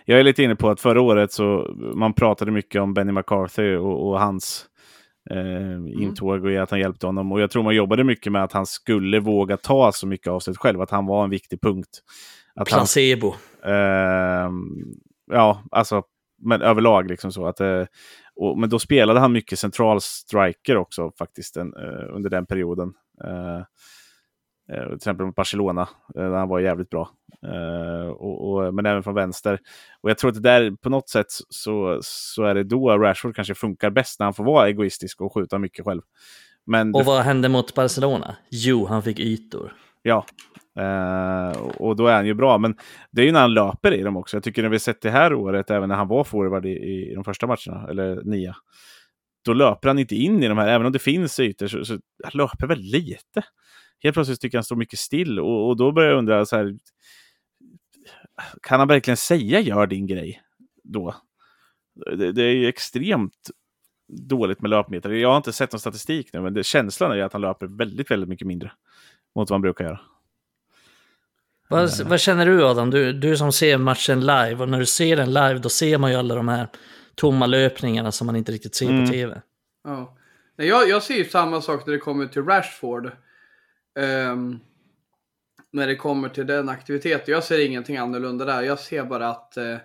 jag är lite inne på att förra året så man pratade mycket om Benny McCarthy och, och hans eh, mm. intåg och att han hjälpte honom. Och jag tror man jobbade mycket med att han skulle våga ta så mycket av sig själv, att han var en viktig punkt. Att Placebo. Han, eh, ja, alltså, men överlag liksom så. att eh, och, Men då spelade han mycket central striker också faktiskt en, eh, under den perioden. Eh, till exempel mot Barcelona, eh, där han var jävligt bra. Eh, och, och, men även från vänster. Och jag tror att det där på något sätt så, så är det då Rashford kanske funkar bäst när han får vara egoistisk och skjuta mycket själv. Men och vad hände mot Barcelona? Jo, han fick ytor. Ja, Uh, och då är han ju bra, men det är ju när han löper i dem också. Jag tycker när vi sett det här året, även när han var forward i, i de första matcherna, eller nia, då löper han inte in i de här, även om det finns ytor, så, så han löper väldigt lite helt plötsligt tycker han står mycket still och, och då börjar jag undra så här, kan han verkligen säga gör din grej då? Det, det är ju extremt dåligt med löpmeter. Jag har inte sett någon statistik nu, men det, känslan är att han löper väldigt, väldigt mycket mindre mot vad han brukar göra. Vad, uh. vad känner du Adam? Du, du som ser matchen live och när du ser den live då ser man ju alla de här tomma löpningarna som man inte riktigt ser mm. på tv. Ja. Jag, jag ser ju samma sak när det kommer till Rashford. Um, när det kommer till den aktiviteten. Jag ser ingenting annorlunda där. Jag ser bara att uh,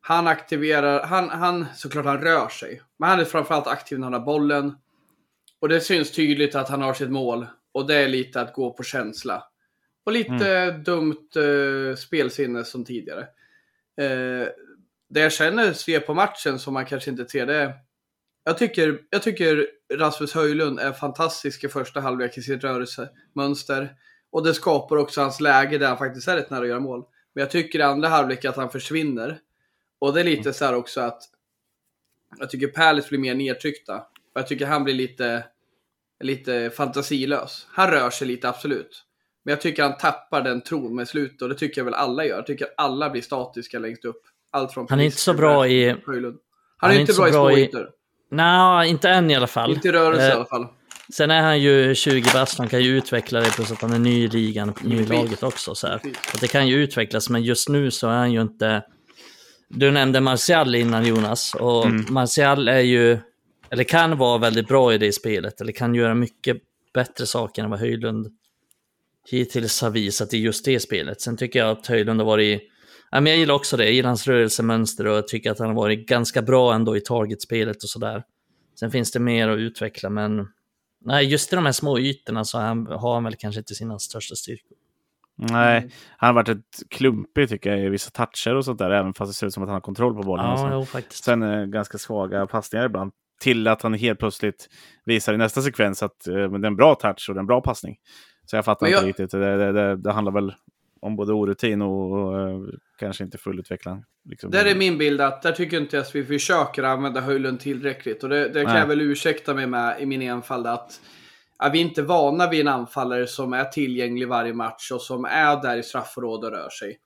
han aktiverar, han, han, såklart han rör sig. Men han är framförallt aktiv när han har bollen. Och det syns tydligt att han har sitt mål. Och det är lite att gå på känsla. Och lite mm. dumt uh, spelsinne som tidigare. Uh, det jag känner ser på matchen som man kanske inte ser det. Jag tycker, jag tycker Rasmus Höjlund är fantastisk i första halvlek i sitt rörelsemönster. Och det skapar också hans läge där han faktiskt är rätt nära att göra mål. Men jag tycker i andra halvlek att han försvinner. Och det är lite så här också att jag tycker Palace blir mer nedtryckta. Och jag tycker han blir lite, lite fantasilös. Han rör sig lite, absolut. Men jag tycker han tappar den tron med slutet och det tycker jag väl alla gör. Jag tycker alla blir statiska längst upp. Allt från han är inte så bra i... Höjlund. Han, han är, inte bra, bra i småytor. Nej, inte än i alla fall. Inte i rörelse eh, i alla fall. Sen är han ju 20 bast, han kan ju utveckla det plus att han är ny i ligan, ny i laget också. Så, här. så det kan ju utvecklas, men just nu så är han ju inte... Du nämnde Martial innan Jonas, och mm. Martial är ju, eller kan vara väldigt bra i det spelet, eller kan göra mycket bättre saker än vad Höjlund hittills har visat i just det spelet. Sen tycker jag att Höjlund har varit... Ja, men jag gillar också det, jag gillar hans rörelsemönster och jag tycker att han har varit ganska bra ändå i targetspelet och sådär. Sen finns det mer att utveckla, men nej, just i de här små ytorna så har han väl kanske inte sina största styrkor. Nej, han har varit ett klumpig tycker jag i vissa toucher och sånt där, även fast det ser ut som att han har kontroll på bollen. Ja, jo, faktiskt. Sen eh, ganska svaga passningar ibland. Till att han helt plötsligt visar i nästa sekvens att eh, det är en bra touch och en bra passning. Så jag fattar jag... inte riktigt. Det, det, det, det, handlar väl om både orutin och, och, och eh, kanske inte fullutvecklan. Liksom. Där är min bild att där tycker inte jag att vi försöker använda Höjlund tillräckligt. Och det, det kan Nej. jag väl ursäkta mig med i min enfald att är vi inte vana vid en anfallare som är tillgänglig varje match och som är där i straffområdet och rör sig.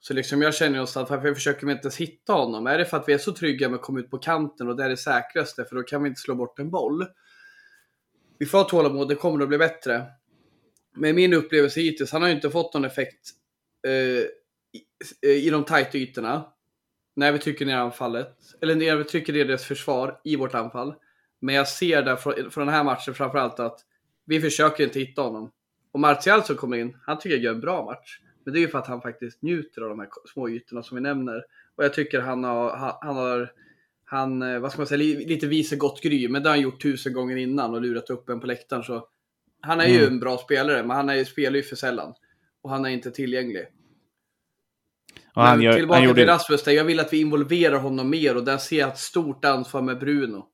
Så liksom jag känner just att varför försöker vi inte ens hitta honom? Är det för att vi är så trygga med att komma ut på kanten och det är det säkraste för då kan vi inte slå bort en boll? Vi får ha tålamod, det kommer att bli bättre. Med min upplevelse hittills, han har ju inte fått någon effekt eh, i, eh, i de tajta ytorna. När vi trycker ner anfallet, eller när vi trycker ner deras försvar i vårt anfall. Men jag ser där från, från den här matchen framförallt att vi försöker inte hitta honom. Och Martial som kommer in, han tycker jag gör en bra match. Men det är ju för att han faktiskt njuter av de här små ytorna som vi nämner. Och jag tycker han har, han har, han, eh, vad ska man säga, lite visar gott gry. Men det har han gjort tusen gånger innan och lurat upp en på läktaren. Så han är mm. ju en bra spelare, men han är, spelar ju för sällan. Och han är inte tillgänglig. Och han gör, tillbaka han gjorde... till Rasmus, där jag vill att vi involverar honom mer och där ser jag ett stort ansvar med Bruno.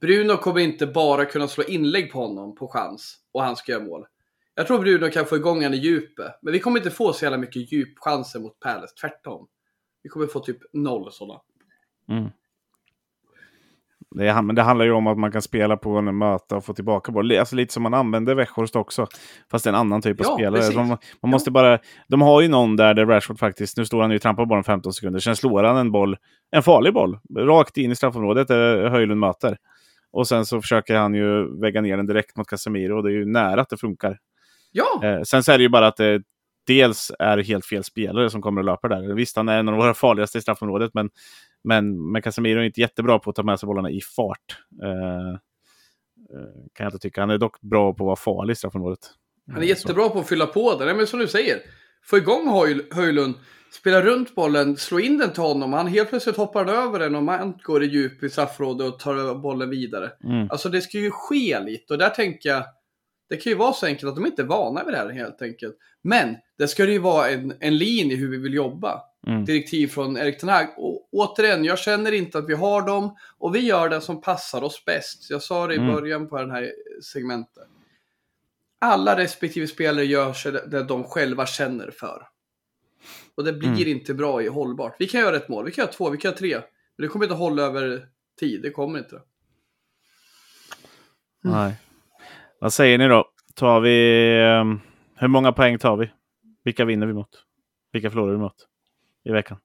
Bruno kommer inte bara kunna slå inlägg på honom på chans och han ska göra mål. Jag tror Bruno kan få igång honom i djupet, men vi kommer inte få så jävla mycket djupchanser mot Palace, tvärtom. Vi kommer få typ noll sådana. Mm. Det, men det handlar ju om att man kan spela på en möta och få tillbaka boll. Alltså lite som man använder Weghorst också. Fast det är en annan typ av ja, spelare. Man, man ja. måste bara, de har ju någon där, där Rashford faktiskt, nu står han ju och trampar bollen 15 sekunder, sen slår han en boll, en farlig boll, rakt in i straffområdet där Höjlund möter. Och sen så försöker han ju väga ner den direkt mot Casemiro och det är ju nära att det funkar. Ja! Eh, sen så är det ju bara att det dels är helt fel spelare som kommer att löpa där. Visst, han är en av våra farligaste i straffområdet, men men, men Casemiro är inte jättebra på att ta med sig bollarna i fart. Eh, eh, kan jag inte tycka. Han är dock bra på att vara farlig i straffområdet. Han är jättebra på att fylla på det. men som du säger, få igång Höjlund, spela runt bollen, slå in den till honom. Han helt plötsligt hoppar över den och man går i djup i straffområdet och tar bollen vidare. Mm. Alltså det ska ju ske lite och där tänker jag, det kan ju vara så enkelt att de inte är vana vid det här helt enkelt. Men det ska ju vara en, en linje hur vi vill jobba. Mm. Direktiv från Erik Ten Hag. Och återigen, jag känner inte att vi har dem och vi gör det som passar oss bäst. Jag sa det i mm. början på den här segmentet. Alla respektive spelare gör det de själva känner för. Och det blir mm. inte bra i hållbart. Vi kan göra ett mål, vi kan göra två, vi kan göra tre. Men det kommer inte hålla över tid, det kommer inte. Nej. Vad säger ni då? Tar vi... Um, hur många poäng tar vi? Vilka vinner vi mot? Vilka förlorar vi mot? I veckan?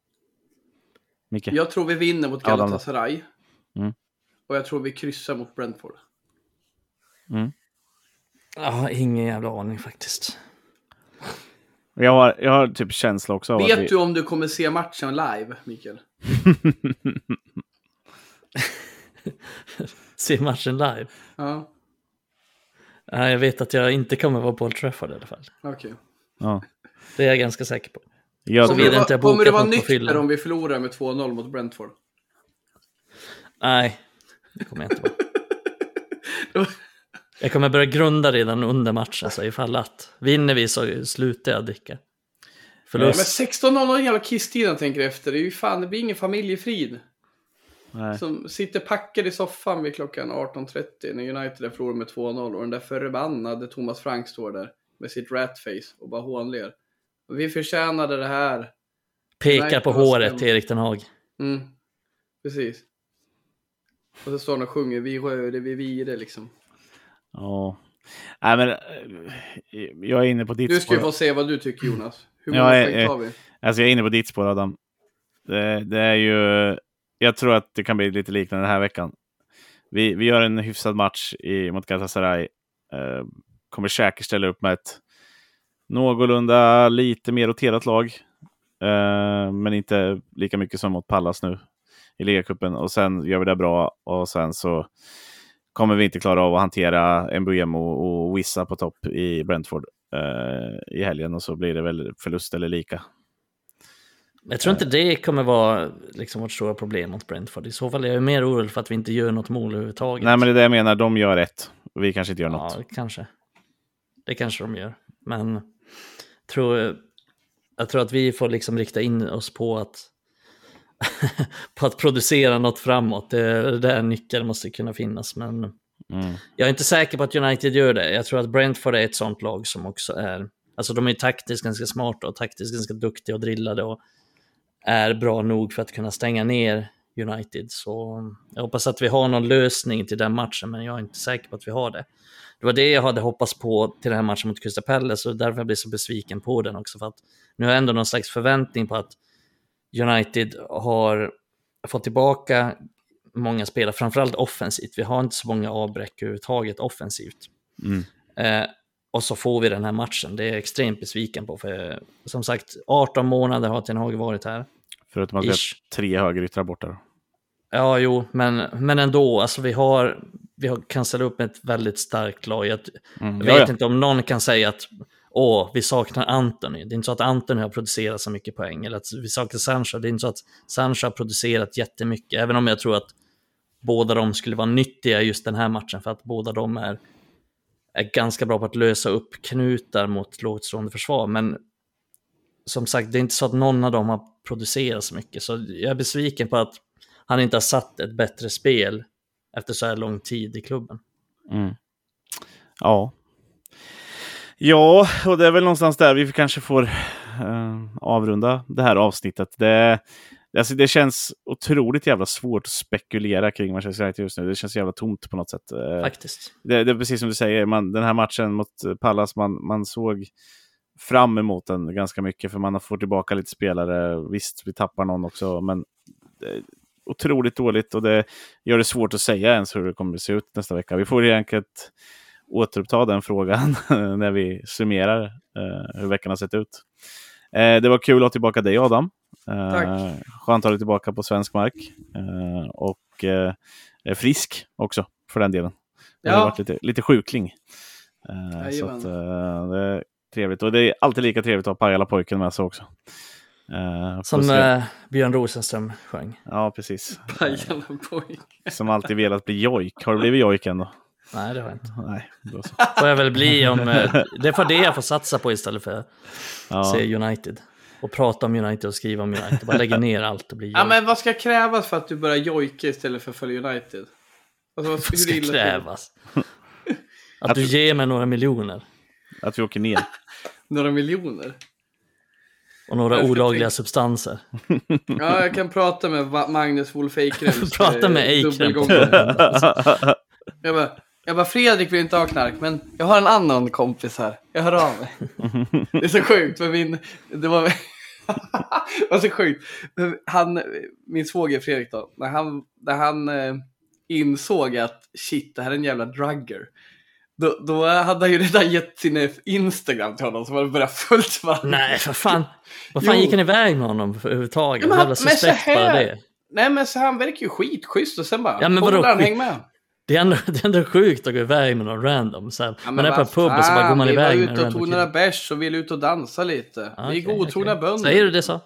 Micke? Jag tror vi vinner mot Galatasaray. Mm. Och jag tror vi kryssar mot Brentford. Mm. Jag har ingen jävla aning faktiskt. Jag har, jag har typ känsla också. Vet vi... du om du kommer se matchen live, Mikael? se matchen live? Ja. Nej, jag vet att jag inte kommer vara på Old Trafford i alla fall. Okej. Okay. Ja. Det är jag ganska säker på. Jag kommer, det vara, kommer det vara nytt om vi förlorar med 2-0 mot Brentford? Nej, det kommer jag inte vara. jag kommer börja grunda redan under matchen, så ifall att vinner vi så slutar jag dricka. Förlust. Ja, men 16.00 jävla kisstiden tänker efter. Det är ju fan, det blir ingen familjefrid. Nej. Som sitter packad i soffan vid klockan 18.30 när United förlorar med 2-0 och den där förbannade Thomas Frank står där med sitt ratface och bara hånler. Vi förtjänade det här. Pekar på håret till Erik Den Haag. Mm, precis. Och så står han och sjunger Vi röde, vi vire liksom. Ja. Nej men, eh, jag är inne på ditt Du ska ju få se vad du tycker Jonas. Hur många ja, poäng tar vi? Alltså jag är inne på ditt spår Adam. Det, det, är ju, jag tror att det kan bli lite liknande den här veckan. vi, vi gör en hyfsad match i, mot Galatasaray. Eh, kommer säkert ställa upp med ett någorlunda lite mer roterat lag. Eh, men inte lika mycket som mot Pallas nu i ligacupen. Och sen gör vi det bra och sen så kommer vi inte klara av att hantera Mbuemo och Wissa på topp i Brentford eh, i helgen och så blir det väl förlust eller lika. Jag tror inte det kommer vara liksom vårt stora problem mot Brentford. I så fall är jag mer orolig för att vi inte gör något mål överhuvudtaget. Nej, men det är det jag menar. De gör rätt. Vi kanske inte gör något. Ja, kanske. Det kanske de gör. Men tror, jag tror att vi får liksom rikta in oss på att på att producera något framåt. Det är där nyckeln måste kunna finnas. Men mm. jag är inte säker på att United gör det. Jag tror att Brentford är ett sånt lag som också är... Alltså de är taktiskt ganska smarta och taktiskt ganska duktiga och drillade och är bra nog för att kunna stänga ner United. Så jag hoppas att vi har någon lösning till den matchen, men jag är inte säker på att vi har det. Det var det jag hade hoppats på till den här matchen mot Crystal Palace och därför jag blev så besviken på den också. För att nu har jag ändå någon slags förväntning på att United har fått tillbaka många spelare, framförallt offensivt. Vi har inte så många avbräck överhuvudtaget offensivt. Mm. Eh, och så får vi den här matchen. Det är jag extremt besviken på. För som sagt, 18 månader har Ten Hag varit här. Förutom att vi har tre högeryttrar borta. Ja, jo, men, men ändå. Alltså vi har, vi har kan ställa upp ett väldigt starkt lag. Jag, mm, vet ja. inte om någon kan säga att åh, vi saknar Anthony. Det är inte så att Anthony har producerat så mycket poäng. Eller att vi saknar Sancho. Det är inte så att Sancho har producerat jättemycket. Även om jag tror att båda de skulle vara nyttiga just den här matchen. För att båda de är, är ganska bra på att lösa upp knutar mot lågtstående försvar. Men som sagt, det är inte så att någon av dem har producerat så mycket. Så jag är besviken på att han inte har satt ett bättre spel efter så här lång tid i klubben. Mm. Ja, Ja, och det är väl någonstans där vi kanske får uh, avrunda det här avsnittet. Det, alltså det känns otroligt jävla svårt att spekulera kring Manchester United just nu. Det känns jävla tomt på något sätt. Eh, Faktiskt. Det, det är precis som du säger, man, den här matchen mot Pallas, man, man såg fram emot den ganska mycket för man har fått tillbaka lite spelare. Visst, vi tappar någon också, men otroligt dåligt och det gör det svårt att säga ens hur det kommer att se ut nästa vecka. Vi får egentligen återuppta den frågan när vi summerar eh, hur veckan har sett ut. Eh, det var kul att ha tillbaka dig Adam. Eh, Tack. Skönt att ha dig tillbaka på svensk mark. Eh, och eh, frisk också för den delen. Ja. Du har varit lite, lite sjukling. Eh, så att, eh, det är trevligt. Och det är alltid lika trevligt att ha Pajala-pojken med sig också. Uh, Som uh, Björn Rosenström sjöng. Ja, precis. Pajala-pojken. Som alltid velat bli jojk. Har du blivit jojk än då? Nej, det har jag inte. Nej, då så. får jag väl bli om... Eh, det är för det jag får satsa på istället för att ja. se United. Och prata om United och skriva om United. Bara lägga ner allt och bli Ja, men vad ska krävas för att du börjar jojka istället för att följa United? Alltså, vad ska, ska krävas? Att, att du ger mig några miljoner. Att vi åker ner. några miljoner? Och några olagliga substanser. ja, jag kan prata med Magnus Wolf Eikrem. prata med Eikrem. jag bara, jag bara, Fredrik vill inte ha knark, men jag har en annan kompis här. Jag hör av mig. Det är så sjukt, för min... Det var... var så sjukt. Han, min svåger Fredrik då, när han, när han eh, insåg att shit, det här är en jävla drugger. Då, då hade han ju redan gett sin Instagram till honom som hade börjat fullt varandra. Nej, för fan. Vad fan jo. gick han iväg med honom överhuvudtaget? Ja, Jävla suspekt bara det. Nej men så han verkar ju skitschysst och sen bara, ja, men vadå, han häng med. Det är, ändå, det är ändå sjukt att gå iväg med någon random. Så här, ja, man är på en pub och så bara går man iväg med en random. Vi var ute och tog några bärs och ville ut och dansa lite. Okay, vi är godtrogna okay. bönder. Säger du det så?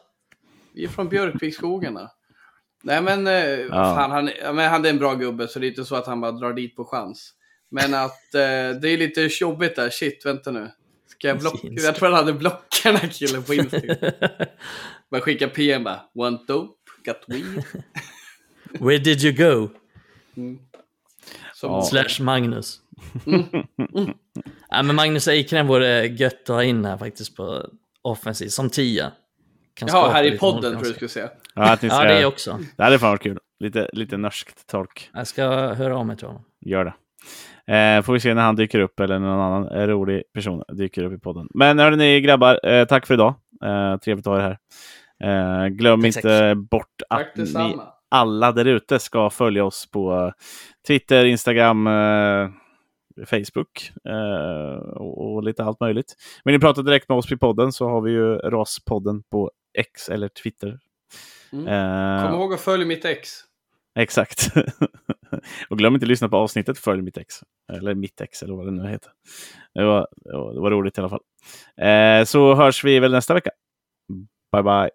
Vi är från Björkviksskogarna. Nej men, eh, ja. fan, han, men han är en bra gubbe så det är inte så att han bara drar dit på chans. Men att eh, det är lite jobbigt där. Shit, vänta nu. Ska jag blocka? Jag tror han hade blockat den här killen på Instagram. bara skicka PM bara. Want dope? Got weed? Where did you go? Mm. Som... Slash Magnus. Mm. Mm. ja, men Magnus Eikrem vore gött att ha in här faktiskt på offensiv, som tia. Ja, här i podden tror du skulle säga. Ja, ska... ja, det är också. Det hade fan varit kul. Lite, lite norskt tolk. Jag ska höra av mig till honom. Gör det. Eh, får vi se när han dyker upp eller någon annan rolig person dyker upp i podden. Men hörni grabbar, eh, tack för idag. Eh, trevligt att ha er här. Eh, glöm tack, inte tack. bort att ni, alla där ute ska följa oss på Twitter, Instagram, eh, Facebook eh, och, och, lite allt möjligt. Vill ni prata direkt med oss i podden så har vi ju RAS-podden på X eller Twitter. Mm. Eh, Kom ihåg att följa mitt ex. Exakt. och glöm inte att lyssna på avsnittet Följ mitt ex. Eller mitt ex eller vad det nu heter. Det var, det var roligt i alla fall. Eh, så hörs vi väl nästa vecka. Bye bye.